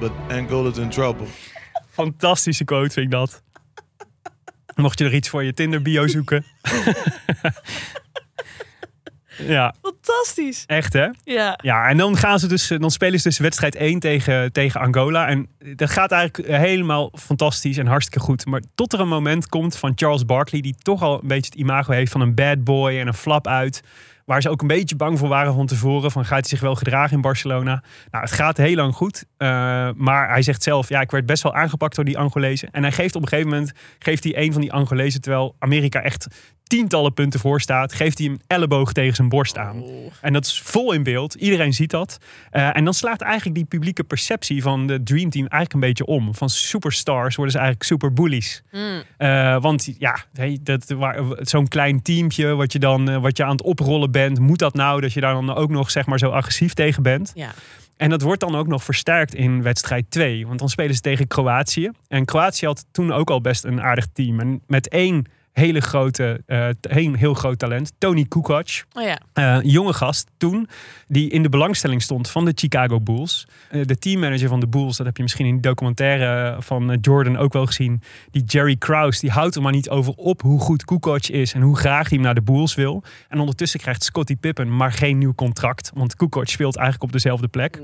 but Angola's in trouble. Fantastische quote vind ik dat. Mocht je er iets voor je Tinder bio zoeken. ja, Fantastisch. echt hè? Ja. Ja, en dan gaan ze dus, dan spelen ze dus wedstrijd 1 tegen, tegen Angola. En dat gaat eigenlijk helemaal fantastisch en hartstikke goed. Maar tot er een moment komt van Charles Barkley, die toch al een beetje het imago heeft van een bad boy en een flap uit. Waar ze ook een beetje bang voor waren van tevoren. Van gaat hij zich wel gedragen in Barcelona? Nou, het gaat heel lang goed. Eh, maar hij zegt zelf, ja, ik werd best wel aangepakt door die Angolezen. En hij geeft op een gegeven moment, geeft hij een van die Angolezen, terwijl Amerika echt tientallen punten voor staat, geeft hij een elleboog tegen zijn borst aan. En dat is vol in beeld. Iedereen ziet dat. Eh, en dan slaat eigenlijk die publieke perceptie van de Dream Team eigenlijk een beetje om. Van superstars worden ze eigenlijk superbullies. Mm. Eh, want ja, hey, dat, zo'n klein teampje wat je dan wat je aan het oprollen bent, moet dat nou dat je daar dan ook nog zeg maar zo agressief tegen bent? Ja. En dat wordt dan ook nog versterkt in wedstrijd 2. Want dan spelen ze tegen Kroatië. En Kroatië had toen ook al best een aardig team. En met één hele grote, een heel groot talent. Tony Kukoc. Oh ja. Eh, jonge gast toen, die in de belangstelling stond van de Chicago Bulls. Eh, de teammanager van de Bulls, dat heb je misschien in die documentaire van Jordan ook wel gezien. Die Jerry Krause, die houdt er maar niet over op hoe goed Kukoc is en hoe graag hij hem naar de Bulls wil. En ondertussen krijgt Scottie Pippen maar geen nieuw contract, want Kukoc speelt eigenlijk op dezelfde plek.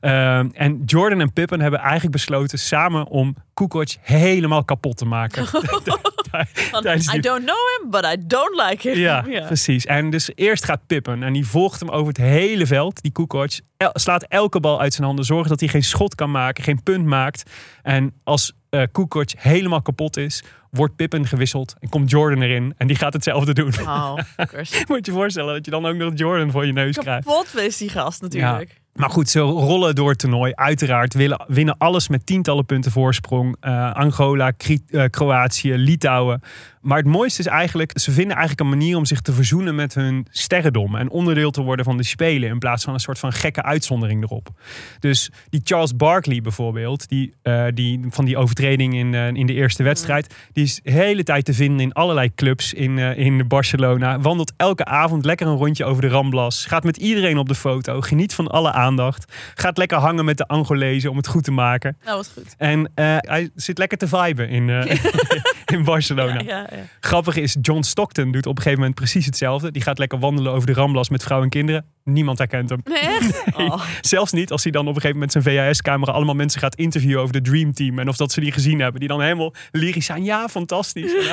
Eh, en Jordan en Pippen hebben eigenlijk besloten samen om Kukoc helemaal kapot te maken. Tijdens I don't know him, but I don't like him. Ja, precies. En dus eerst gaat Pippen en die volgt hem over het hele veld. Die Kukoc El- slaat elke bal uit zijn handen, zorgt dat hij geen schot kan maken, geen punt maakt. En als Kukoc helemaal kapot is, wordt Pippen gewisseld en komt Jordan erin en die gaat hetzelfde doen. Oh. Moet je voorstellen dat je dan ook nog Jordan voor je neus krijgt. Kapot is die gast natuurlijk. Maar goed, ze rollen door het toernooi. Uiteraard willen, winnen alles met tientallen punten voorsprong. Eh, Angola, Kri- eh, Kroatië, Litouwen. Maar het mooiste is eigenlijk, ze vinden eigenlijk een manier om zich te verzoenen met hun sterrendom. En onderdeel te worden van de Spelen in plaats van een soort van gekke uitzondering erop. Dus die Charles Barkley bijvoorbeeld, die, eh, die, van die overtreding in, in de eerste wedstrijd. Die is de hele tijd te vinden in allerlei clubs in, eh, in Barcelona. Wandelt elke avond lekker een rondje over de Ramblas. Gaat met iedereen op de foto. Geniet van alle aandacht. Gaat lekker hangen met de Angolezen om het goed te maken. Nou, wat goed. En eh, hij zit lekker te viben in, eh, in Barcelona. Ja, ja, ja. Grappig is, John Stockton doet op een gegeven moment precies hetzelfde. Die gaat lekker wandelen over de Ramblas met vrouw en kinderen. Niemand herkent hem. Nee, echt? Oh. Zelfs niet als hij dan op een gegeven moment zijn VHS-camera allemaal mensen gaat interviewen over de Dream Team. En of dat ze die gezien hebben. Die dan helemaal lyrisch zijn. Ja, fantastisch.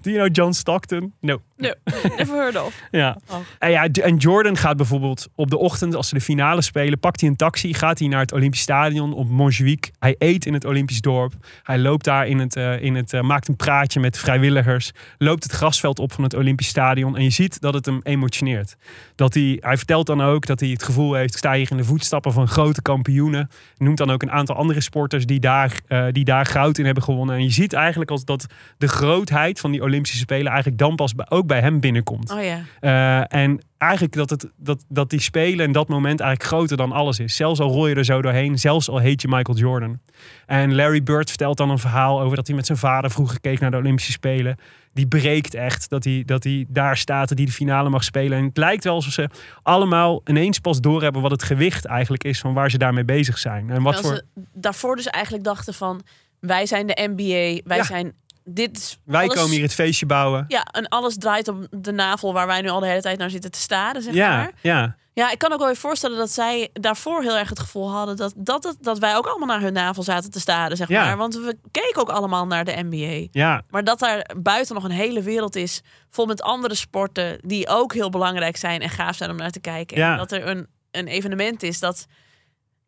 Do you know John Stockton? No. No, never heard of. Ja. Oh. En, ja, en Jordan gaat bijvoorbeeld op de ochtend, als ze de finale spelen, pakt hij een taxi, gaat hij naar het Olympisch Stadion op Montjuïc. Hij eet in het Olympisch dorp. Hij loopt daar in het, eh, in het eh, maakt een praatje met vrijwilligers, loopt het grasveld op van het Olympisch Stadion. En je ziet dat het hem emotioneert. Dat hij, hij vertelt dan ook dat hij het gevoel heeft, ik sta hier in de voetstappen van grote kampioenen. Noemt dan ook een aantal andere sporters die daar, eh, die daar goud in hebben gewonnen. En je ziet eigenlijk als dat de grootheid van die Olympische Spelen eigenlijk dan pas bij- ook bij hem binnenkomt. Oh ja. Eh, en eigenlijk dat, het, dat, dat die spelen en dat moment eigenlijk groter dan alles is. Zelfs al rol je er zo doorheen, zelfs al heet je Michael Jordan. En Larry Bird vertelt dan een verhaal over dat hij met zijn vader vroeger keek naar de Olympische Spelen. Die breekt echt dat hij, dat hij daar staat, dat hij de finale mag spelen. En het lijkt wel alsof ze allemaal ineens pas doorhebben wat het gewicht eigenlijk is van waar ze daarmee bezig zijn. En wat voor... ze daarvoor dus eigenlijk dachten van... wij zijn de NBA, wij Ja. zijn... Dit is Wij alles- komen hier het feestje bouwen. Ja, en alles draait op de navel waar wij nu al de hele tijd naar zitten te staren, zeg Ja, maar. ja. Ja, ik kan ook wel even voorstellen dat zij daarvoor heel erg het gevoel hadden... dat, dat, het, dat wij ook allemaal naar hun navel zaten te staren, zeg Ja. maar. Want we keken ook allemaal naar de NBA. ja. Maar dat daar buiten nog een hele wereld is... vol met andere sporten die ook heel belangrijk zijn... en gaaf zijn om naar te kijken. Ja. En dat er een, een evenement is dat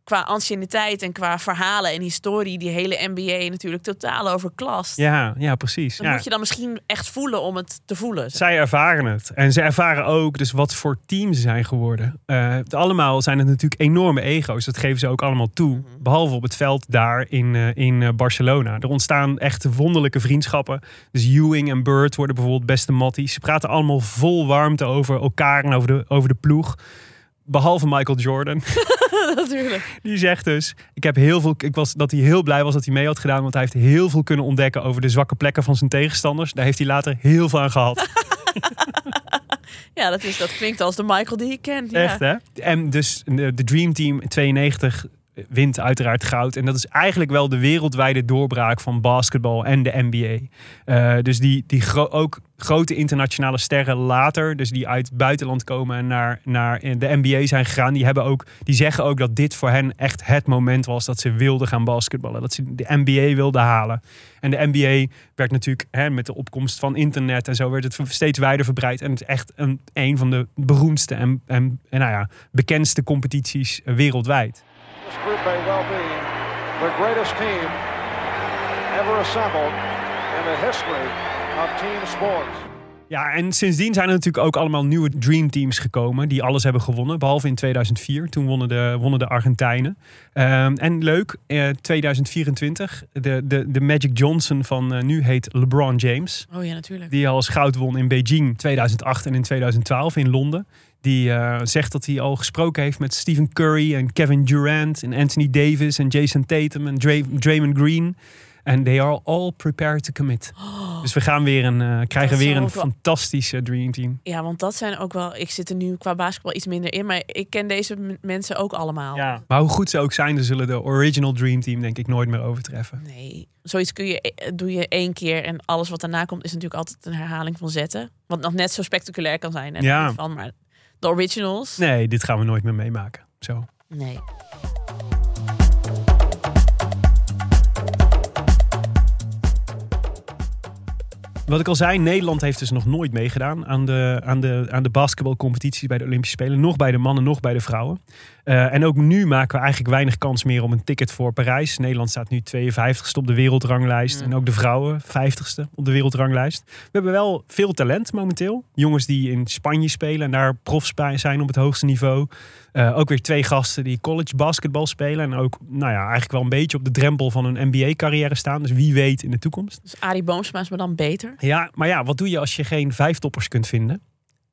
qua anciëniteit... en qua verhalen en historie... die hele NBA natuurlijk totaal overklast. Ja, ja, precies. Ja. moet je dan misschien echt voelen om het te voelen. zeg. Zij ervaren het. En ze ervaren ook dus wat voor team ze zijn geworden. Het allemaal zijn het natuurlijk enorme ego's. Dat geven ze ook allemaal toe. Mhm. Behalve op het veld daar in, eh, in eh, Barcelona. Er ontstaan echt wonderlijke vriendschappen. Dus Ewing en Bird worden bijvoorbeeld beste matties. Ze praten allemaal vol warmte over elkaar en over de, over de ploeg. Behalve Michael Jordan. natuurlijk. Die zegt dus, ik heb heel veel, ik was dat hij heel blij was dat hij mee had gedaan, want hij heeft heel veel kunnen ontdekken over de zwakke plekken van zijn tegenstanders. Daar heeft hij later heel veel aan gehad. Ja, dat, is, dat klinkt als de Michael die je kent. Ja. Echt hè? En dus de, Dream Team in 92 wint uiteraard goud. En dat is eigenlijk wel de wereldwijde doorbraak van basketbal en de NBA. Eh, dus die, die ook grote internationale sterren later, dus die uit het buitenland komen en naar, naar de NBA zijn gegaan, die, hebben ook, die zeggen ook dat dit voor hen echt het moment was dat ze wilden gaan basketballen. Dat ze de NBA wilden halen. En de NBA werd natuurlijk hè, met de opkomst van internet en zo werd het steeds wijder verbreid. En het is echt een, een van de beroemdste en, en, en nou ja, bekendste competities wereldwijd. This group may well be the greatest team ever assembled in the history of team sports. Ja, en sindsdien zijn er natuurlijk ook allemaal nieuwe Dream Teams gekomen die alles hebben gewonnen. Behalve in 2004, toen wonnen de, wonnen de Argentijnen. Ehm, en leuk, eh, 2024, de, de, de Magic Johnson van eh, nu heet LeBron James. Oh ja, natuurlijk. Die al eens goud won in Beijing 2008 en in 2012 in Londen. Die eh, zegt dat hij al gesproken heeft met Stephen Curry en Kevin Durant en Anthony Davis en Jason Tatum en Dray- Draymond Green. And they are all prepared to commit. Dus we gaan weer een, eh, krijgen weer een fantastische Dream Team. Ja, want dat zijn ook wel... Ik zit er nu qua basketbal iets minder in, maar ik ken deze mensen ook allemaal. Ja. Maar hoe goed ze ook zijn, ze zullen de original Dream Team denk ik nooit meer overtreffen. Nee, zoiets kun je, eh, doe je één keer en alles wat daarna komt is natuurlijk altijd een herhaling van zetten. Wat nog net zo spectaculair kan zijn. En Ja. Van, maar de originals, Nee, dit gaan we nooit meer meemaken. Zo. nee. Wat ik al zei, Nederland heeft dus nog nooit meegedaan aan de, aan de, aan de basketbalcompetities bij de Olympische Spelen. Nog bij de mannen, nog bij de vrouwen. Eh, en ook nu maken we eigenlijk weinig kans meer om een ticket voor Parijs. Nederland staat nu 52ste op de wereldranglijst. Mm. En ook de vrouwen 50ste op de wereldranglijst. We hebben wel veel talent momenteel. Jongens die in Spanje spelen en daar profs bij zijn op het hoogste niveau. Eh, ook weer twee gasten die college basketbal spelen. En ook nou ja, eigenlijk wel een beetje op de drempel van een NBA-carrière staan. Dus wie weet in de toekomst. Dus Arie Boomsma is me dan beter. Ja, maar ja, wat doe je als je geen vijf toppers kunt vinden?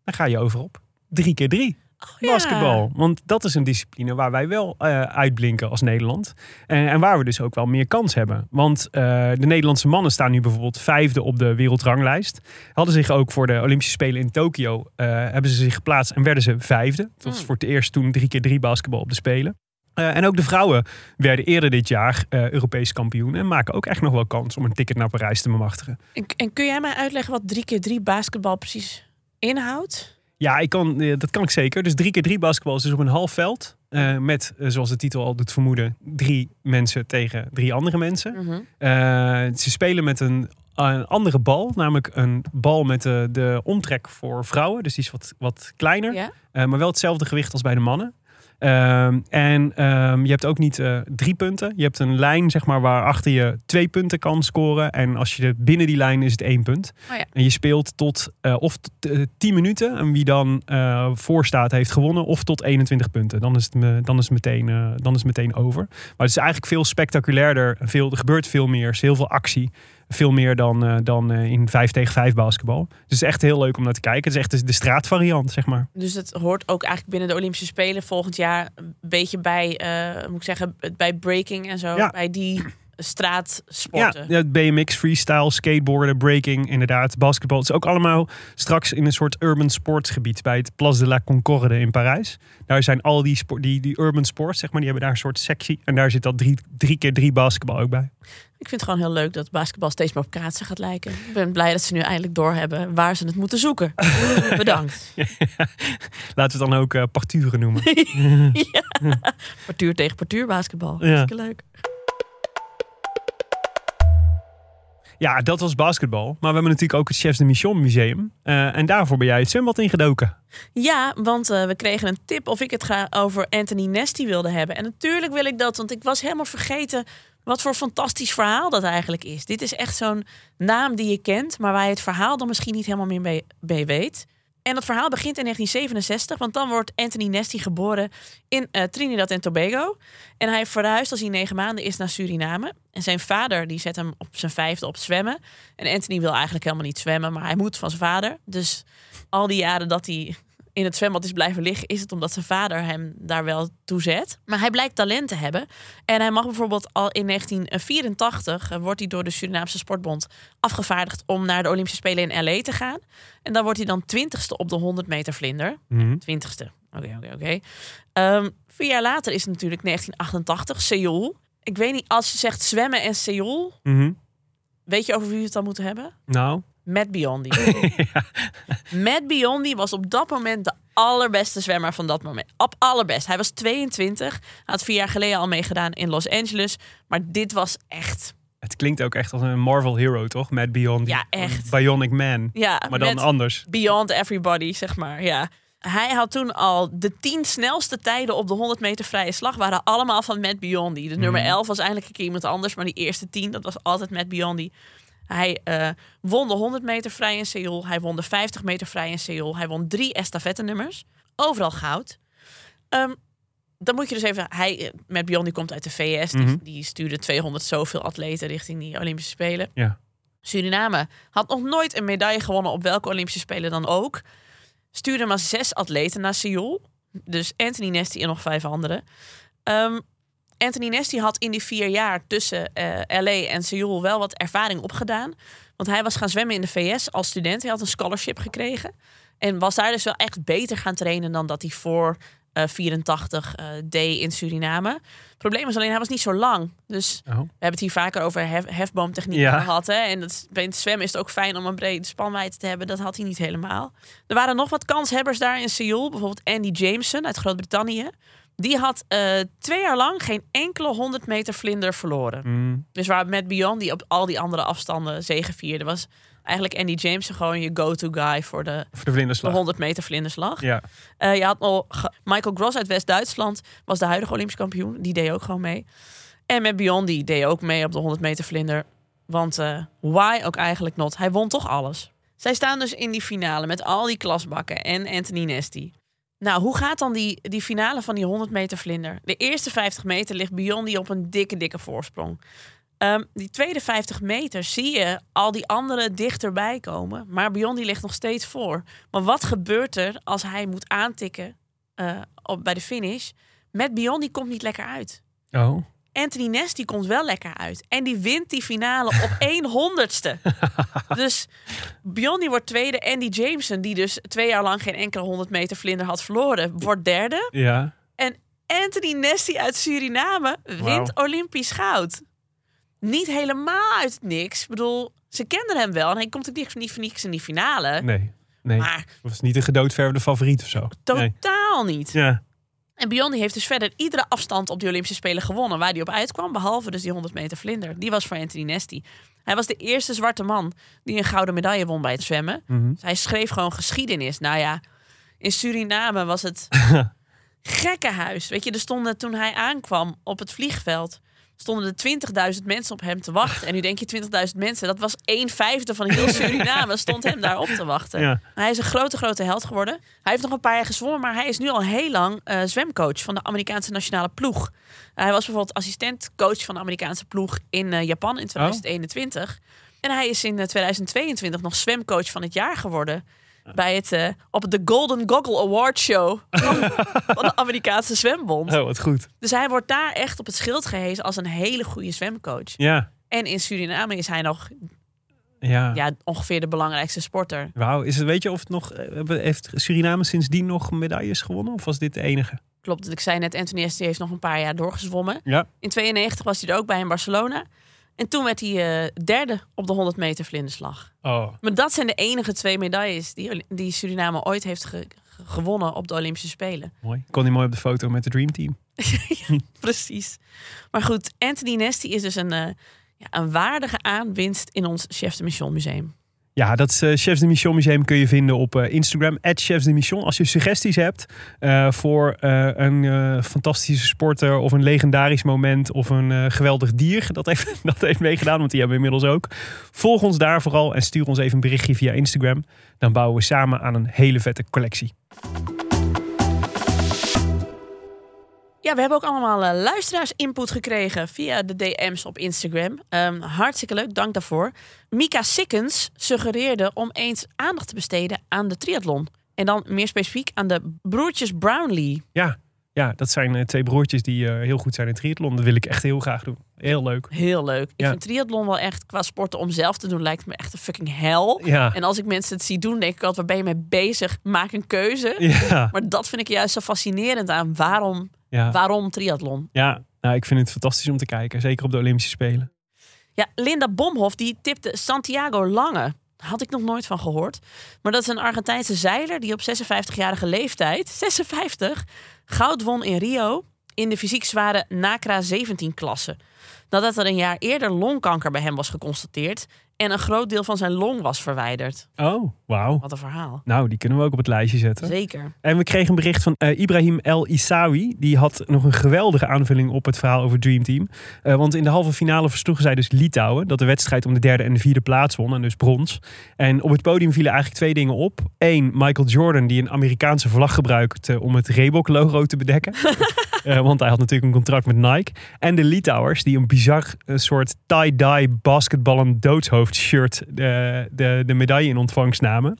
Dan ga je over op drie keer drie. Ja. Basketbal. Want dat is een discipline waar wij wel eh, uitblinken als Nederland. En, en waar we dus ook wel meer kans hebben. Want eh, de Nederlandse mannen staan nu bijvoorbeeld vijfde op de wereldranglijst. Hadden zich ook voor de Olympische Spelen in Tokio eh, hebben ze zich geplaatst en werden ze vijfde. Dat was Hmm. voor het eerst toen drie keer drie basketbal op de Spelen. En ook de vrouwen werden eerder dit jaar Europees kampioen. En maken ook echt nog wel kans om een ticket naar Parijs te bemachtigen. En, en kun jij mij uitleggen wat 3 keer 3 basketbal precies inhoudt? Ja, ik kan, eh, dat kan ik zeker. Dus drie keer drie basketbal is dus op een half veld. eh, met, eh, zoals de titel al doet vermoeden, drie mensen tegen drie andere mensen. Mhm. Ze spelen met een, een andere bal. Namelijk een bal met de, de omtrek voor vrouwen. Dus die is wat, wat kleiner. Maar wel hetzelfde gewicht als bij de mannen. Ehm, en ehm, je hebt ook niet eh, drie punten. Je hebt een lijn zeg maar, waarachter je twee punten kan scoren. En als je binnen die lijn is het één punt. Oh ja. En je speelt tot uh, of uh, 10 minuten. En wie dan uh, voor staat heeft gewonnen. Of tot 21 punten. Dan is het, me, dan is het, meteen, dan is het meteen over. Maar het is eigenlijk veel spectaculairder. Veel, er gebeurt veel meer. Er is heel veel actie. Veel meer dan, uh, dan uh, in 5 tegen 5 basketbal. Dus het is echt heel leuk om naar te kijken. Het is echt de, de straatvariant, zeg maar. Dus het hoort ook eigenlijk binnen de Olympische Spelen volgend jaar een beetje bij, uh, moet ik zeggen, bij breaking en zo. Ja. Bij die straatsporten. Ja, BMX, freestyle, skateboarden, breaking, inderdaad, basketbal. Het is ook allemaal straks in een soort urban sportsgebied bij het Place de la Concorde in Parijs. Daar zijn al die, sport, die, die urban sports, zeg maar, die hebben daar een soort sectie. En daar zit dat drie, drie keer drie basketbal ook bij. Ik vind het gewoon heel leuk dat basketbal steeds meer op kaatsen gaat lijken. Ik ben blij dat ze nu eindelijk doorhebben waar ze het moeten zoeken. Bedankt. Ja, laten we het dan ook uh, parturen noemen. ja. Partuur tegen partuur basketbal. Hartstikke leuk. Ja, dat was basketbal. Maar we hebben natuurlijk ook het Chefs de Mission Museum. Uh, en daarvoor ben jij het zwembad ingedoken. Ja, want uh, we kregen een tip of ik het ga over Anthony Nesty wilde hebben. En natuurlijk wil ik dat, want ik was helemaal vergeten wat voor fantastisch verhaal dat eigenlijk is. Dit is echt zo'n naam die je kent, maar waar je het verhaal dan misschien niet helemaal meer mee, weet. En dat verhaal begint in 1967, want dan wordt Anthony Nesty geboren in uh, Trinidad en Tobago. En hij verhuist als hij negen maanden is naar Suriname. En zijn vader die zet hem op zijn vijfde op zwemmen. En Anthony wil eigenlijk helemaal niet zwemmen, maar hij moet van zijn vader. Dus al die jaren dat hij in het zwembad is blijven liggen, is het omdat zijn vader hem daar wel toe zet. Maar hij blijkt talent te hebben. En hij mag bijvoorbeeld al in 1984 wordt hij door de Surinaamse Sportbond afgevaardigd om naar de Olympische Spelen in LA te gaan. En dan wordt hij dan twintigste op de 100 meter vlinder. Twintigste. Mm -hmm. Oké, oké, oké. Um, vier jaar later is het natuurlijk 1988, Seoul. Ik weet niet, als je zegt zwemmen en Seoul, mm -hmm. weet je over wie we het dan moeten hebben? Nou. Matt Biondi. ja. Matt Biondi was op dat moment de allerbeste zwemmer van dat moment. Op allerbest. Hij was 22. Hij had vier jaar geleden al meegedaan in Los Angeles. Maar dit was echt... Het klinkt ook echt als een Marvel hero, toch? Matt Biondi. Ja, echt. Bionic Man. Ja, maar dan anders. Beyond everybody, zeg maar. Ja. Hij had toen al de tien snelste tijden op de 100 meter vrije slag waren allemaal van Matt Biondi. De nummer 11 was eindelijk een keer iemand anders, maar die eerste 10 dat was altijd Matt Biondi. Hij uh, won de 100 meter vrij in Seoul. Hij won de 50 meter vrij in Seoul. Hij won drie estafette-nummers. Overal goud. Um, dan moet je dus even... Hij, uh, met Beyond, die komt uit de VS. Mm -hmm. die, die, stuurde 200 zoveel atleten richting die Olympische Spelen. Ja. Suriname had nog nooit een medaille gewonnen op welke Olympische Spelen dan ook. Stuurde maar zes atleten naar Seoul. Dus Anthony Nesty en nog vijf anderen. Um, Anthony Nesty had in die vier jaar tussen eh, LA en Seoul wel wat ervaring opgedaan. Want hij was gaan zwemmen in de VS als student. Hij had een scholarship gekregen. En was daar dus wel echt beter gaan trainen dan dat hij voor eh, 84 eh, deed in Suriname. Het probleem was alleen, hij was niet zo lang. Dus Oh. we hebben het hier vaker over hef, hefboomtechniek Ja. gehad. Hè? En dat, is- bij het zwemmen is het ook fijn om een brede spanwijdte te hebben. Dat had hij niet helemaal. Er waren nog wat kanshebbers daar in Seoul. Bijvoorbeeld Andy Jameson uit Groot-Brittannië. Die had eh, twee jaar lang geen enkele 100 meter vlinder verloren. Mm, Dus waar met Beyond die op al die andere afstanden zegevierde, was eigenlijk Andy Jameson gewoon je go-to guy voor de, voor de de vlinderslag. 100 meter vlinderslag. Ja. Eh, je had nog Michael Gross uit West-Duitsland, was de huidige Olympisch kampioen. Die deed ook gewoon mee. En met Beyond, die deed ook mee op de 100 meter vlinder. Want eh, why ook eigenlijk not? Hij won toch alles. Zij staan dus in die finale met al die klasbakken en Anthony Nesty. Nou, hoe gaat dan die, die finale van die 100 meter vlinder? De eerste 50 meter ligt Biondi op een dikke, dikke voorsprong. Ehm, die tweede 50 meter zie je al die anderen dichterbij komen. Maar Biondi ligt nog steeds voor. Maar wat gebeurt er als hij moet aantikken eh, op, bij de finish? Met Biondi komt niet lekker uit. Oh. Anthony Nesty komt wel lekker uit. En die wint die finale op 1 honderdste. dus Biondi wordt tweede. Andy Jameson, die dus twee jaar lang geen enkele 100 meter vlinder had verloren, wordt derde. Ja. En Anthony Nesty uit Suriname wint. Olympisch goud. Niet helemaal uit het niks. Ik bedoel, ze kenden hem wel. En hij komt ook niet voor niks in die finale. Nee. Nee. Maar was niet een gedoodverfde favoriet of zo. Nee. totaal niet. Ja. En Biondi heeft dus verder iedere afstand op de Olympische Spelen gewonnen waar hij op uitkwam, behalve dus die 100 meter vlinder. Die was voor Anthony Nesty. Hij was de eerste zwarte man die een gouden medaille won bij het zwemmen. Mhm. Dus hij schreef gewoon geschiedenis. Nou ja, in Suriname was het gekkenhuis. Weet je, er stonden toen hij aankwam op het vliegveld stonden er 20.000 mensen op hem te wachten. En nu denk je 20.000 mensen, dat was 1 vijfde van heel Suriname stond hem daar op te wachten. Ja. Hij is een grote, grote held geworden. Hij heeft nog een paar jaar gezwommen, maar hij is nu al heel lang eh, zwemcoach van de Amerikaanse nationale ploeg. hij was bijvoorbeeld assistentcoach van de Amerikaanse ploeg in eh, Japan in 2021. En hij is in eh, 2022 nog zwemcoach van het jaar geworden. Bij het, eh, op de Golden Goggle Award Show van, van de Amerikaanse zwembond. Oh, wat goed. Dus hij wordt daar echt op het schild gehezen als een hele goede zwemcoach. Ja. En in Suriname is hij nog Ja. ja, ongeveer de belangrijkste sporter. Wauw. Is het, weet je of het nog, eh, heeft Suriname sindsdien nog medailles gewonnen? Of was dit de enige? Klopt, ik zei net, Anthony Esty heeft nog een paar jaar doorgezwommen. Ja. In 92 was hij er ook bij in Barcelona. En toen werd hij eh, derde op de 100 meter vlinderslag. Oh. Maar dat zijn de enige twee medailles die, die Suriname ooit heeft ge- ge- gewonnen op de Olympische Spelen. Mooi. Kon hij mooi op de foto met de Dream Team. Precies. Maar goed, Anthony Nesty is dus een, eh, ja, een waardige aanwinst in ons Chef de Mission Museum. Ja, dat is, eh, Chefs de Mission Museum kun je vinden op eh, Instagram. Chefs de Mission. Als je suggesties hebt eh, voor een fantastische sporter of een legendarisch moment of een geweldig dier. Dat heeft, dat heeft meegedaan, want die hebben we inmiddels ook. Volg ons daar vooral en stuur ons even een berichtje via Instagram. Dan bouwen we samen aan een hele vette collectie. Ja, we hebben ook allemaal eh, luisteraars-input gekregen via de DM's op Instagram. Ehm, hartstikke leuk, dank daarvoor. Mika Sikkens suggereerde om eens aandacht te besteden aan de triathlon. En dan meer specifiek aan de broertjes Brownlee. Ja, ja dat zijn eh, twee broertjes die eh, heel goed zijn in triathlon. Dat wil ik echt heel graag doen. Heel leuk. Heel leuk. Ik vind triathlon wel echt, qua sporten om zelf te doen, lijkt me echt een fucking hel. Ja. En als ik mensen het zie doen, denk ik altijd, waar ben je mee bezig? Maak een keuze. Ja. Maar dat vind ik juist zo fascinerend aan waarom, waarom triathlon. Ja, nou, ik vind het fantastisch om te kijken. Zeker op de Olympische Spelen. Ja, Linda Bomhoff die tipte Santiago Lange. Had ik nog nooit van gehoord. Maar dat is een Argentijnse zeiler die op 56-jarige leeftijd, 56, goud won in Rio in de fysiek zware NACRA 17-klasse. Nadat er een jaar eerder longkanker bij hem was geconstateerd en een groot deel van zijn long was verwijderd. Oh, wauw. Wat een verhaal. Nou, die kunnen we ook op het lijstje zetten. Zeker. En we kregen een bericht van eh, Ibrahim El Isawi. Die had nog een geweldige aanvulling op het verhaal over Dream Team. Eh, want in de halve finale versloegen zij dus Litouwen. Dat de wedstrijd om de derde en de vierde plaats won. En dus brons. En op het podium vielen eigenlijk twee dingen op. Eén, Michael Jordan die een Amerikaanse vlag gebruikte om het Reebok-logo te bedekken. Eh, want hij had natuurlijk een contract met Nike. En de Litouwers die een bizar eh, soort tie-dye basketballen doodshoofd shirt de, de, de medaille in ontvangst namen.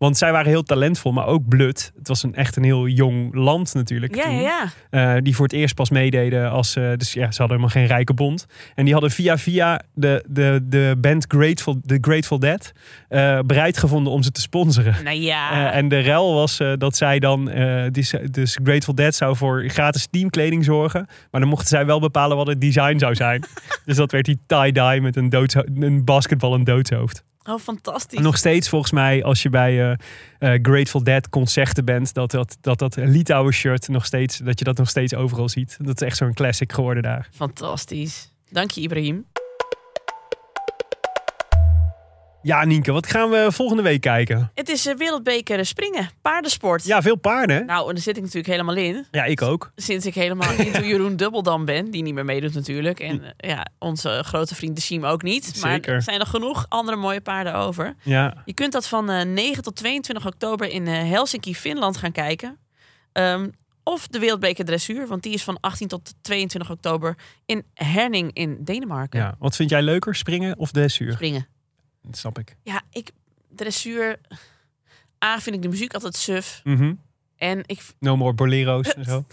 Want zij waren heel talentvol, maar ook blut. Het was een, echt een heel jong land natuurlijk. Ja, toen. ja, ja. Eh, die voor het eerst pas meededen als. eh, dus ja, ze hadden helemaal geen rijke bond. En die hadden via via de, de, de band Grateful, The Grateful Dead eh, bereid gevonden om ze te sponsoren. Nou ja. En de rel was dat zij dan, die, dus Grateful Dead zou voor gratis teamkleding zorgen. Maar dan mochten zij wel bepalen wat het design zou zijn. dus dat werd die tie-dye met een, een basketbal en doodshoofd. Oh, fantastisch. Nog steeds volgens mij, als je bij eh, eh, Grateful Dead concerten bent, dat dat, dat, dat Litouwen shirt nog steeds, dat je dat nog steeds overal ziet. Dat is echt zo'n classic geworden daar. Fantastisch. Dank je, Ibrahim. Ja, Nienke, wat gaan we volgende week kijken? Het is eh, wereldbeker springen, paardensport. Ja, veel paarden. Nou, en daar zit ik natuurlijk helemaal in. Ja, ik ook. Sinds ik helemaal into Jeroen Dubbeldam ben, die niet meer meedoet natuurlijk. En eh, ja, onze grote vriend de Siem ook niet. Maar Zeker. er zijn er genoeg andere mooie paarden over. Ja, Je kunt dat van eh, 9 tot 22 oktober in eh, Helsinki, Finland gaan kijken. Ehm, of de Wereldbeker Dressuur, want die is van 18 tot 22 oktober in Herning in Denemarken. ja. Wat vind jij leuker, springen of dressuur? Springen. Dat snap ik. Ja, ik, dressuur... A, vind ik de muziek altijd suf. Mhm. En ik... No more bolero's en zo.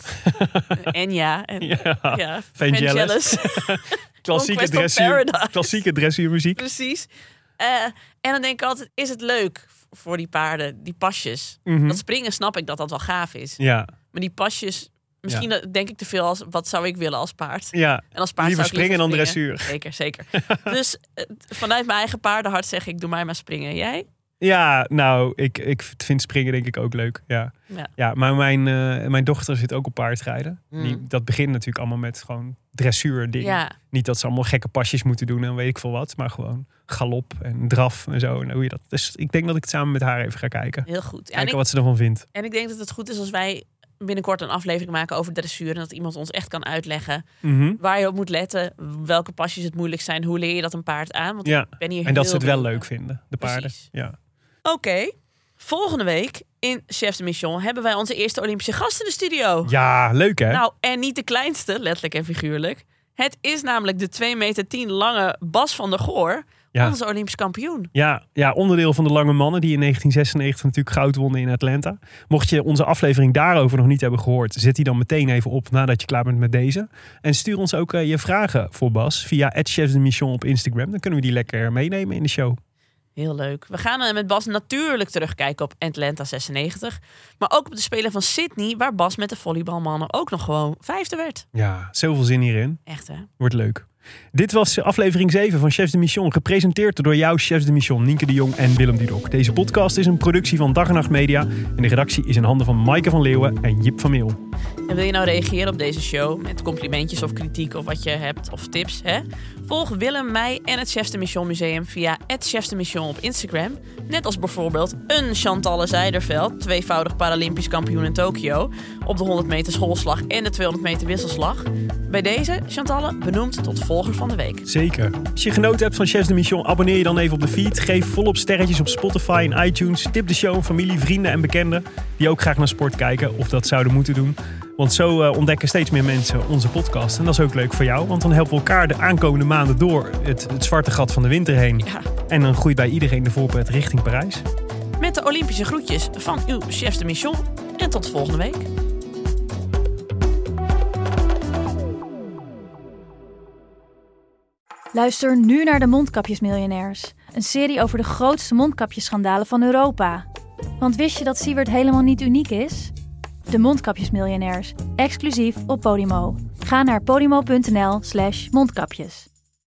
En ja, en, Ja, ja Vangelis. Vangelis. klassieke, dressuur, klassieke dressuurmuziek. Precies. Eh, en dan denk ik altijd, is het leuk voor die paarden, die pasjes? Mhm. Dat springen snap ik dat dat wel gaaf is. Ja, Maar die pasjes, misschien denk ik te veel als, wat zou ik willen als paard? ja. En als paard Liever zou ik springen dan springen. dressuur. Zeker, zeker. dus eh, vanuit mijn eigen paardenhart zeg ik, doe mij maar springen. Jij? Ja, nou, ik, ik vind springen denk ik ook leuk. Ja, Ja. ja maar mijn, eh, mijn dochter zit ook op paardrijden. Mm. Die, dat begint natuurlijk allemaal met gewoon dressuur dingen. Ja. Niet dat ze allemaal gekke pasjes moeten doen en weet ik veel wat. Maar gewoon galop en draf en zo. En hoe je dat. Dus ik denk dat ik het samen met haar even ga kijken. Heel goed. Ja, Kijken ik, wat ze ervan vindt. en ik denk dat het goed is als wij binnenkort een aflevering maken over dressuur. En dat iemand ons echt kan uitleggen Mhm. waar je op moet letten. Welke pasjes het moeilijk zijn. Hoe leer je dat een paard aan? Want Ja, ik ben hier en dat ze het wel leuk vinden, de paarden. Precies. Ja. Oké. Volgende week in Chefs de Mission hebben wij onze eerste Olympische gast in de studio. ja, leuk hè? Nou, en niet de kleinste, letterlijk en figuurlijk. Het is namelijk de 2 meter 10 lange Bas van der Goor, Ja. onze Olympisch kampioen. Ja, ja, onderdeel van de lange mannen die in 1996 natuurlijk goud wonnen in Atlanta. Mocht je onze aflevering daarover nog niet hebben gehoord, zet die dan meteen even op nadat je klaar bent met deze. En stuur ons ook eh, je vragen voor Bas via Chefs de Mission op Instagram. Dan kunnen we die lekker meenemen in de show. Heel leuk. We gaan eh, met Bas natuurlijk terugkijken op Atlanta 96. Maar ook op de Spelen van Sydney, waar Bas met de volleybalmannen ook nog gewoon vijfde werd. Ja, zoveel zin hierin. Echt hè? Wordt leuk. Dit was aflevering 7 van Chefs de Mission, gepresenteerd door jouw Chefs de Mission, Nienke de Jong en Willem Dudok. Deze podcast is een productie van Dag en Nacht Media en de redactie is in handen van Maaike van Leeuwen en Jip van Meel. En wil je nou reageren op deze show met complimentjes of kritiek of wat je hebt of tips? Hè? Volg Willem, mij en het Chefs de Mission Museum via het de Mission op Instagram. Net als bijvoorbeeld een Chantalle Zijderveld, tweevoudig Paralympisch kampioen in Tokio, op de 100 meter schoolslag en de 200 meter wisselslag. Bij deze, Chantalle, benoemd tot volger van de week. Zeker. Als je genoten hebt van Chefs de Mission, abonneer je dan even op de feed. Geef volop sterretjes op Spotify en iTunes. Tip de show aan familie, vrienden en bekenden die ook graag naar sport kijken of dat zouden moeten doen. Want zo eh, ontdekken steeds meer mensen onze podcast. En dat is ook leuk voor jou, want dan helpen we elkaar de aankomende maanden door het, het zwarte gat van de winter heen. Ja. En dan groeit bij iedereen de voorpret richting Parijs. Met de Olympische groetjes van uw Chefs de Mission. En tot volgende week. Luister nu naar de Mondkapjesmiljonairs. Een serie over de grootste mondkapjesschandalen van Europa. Want wist je dat Siewert helemaal niet uniek is? De Mondkapjesmiljonairs, exclusief op Podimo. Ga naar podimo.nl slash mondkapjes.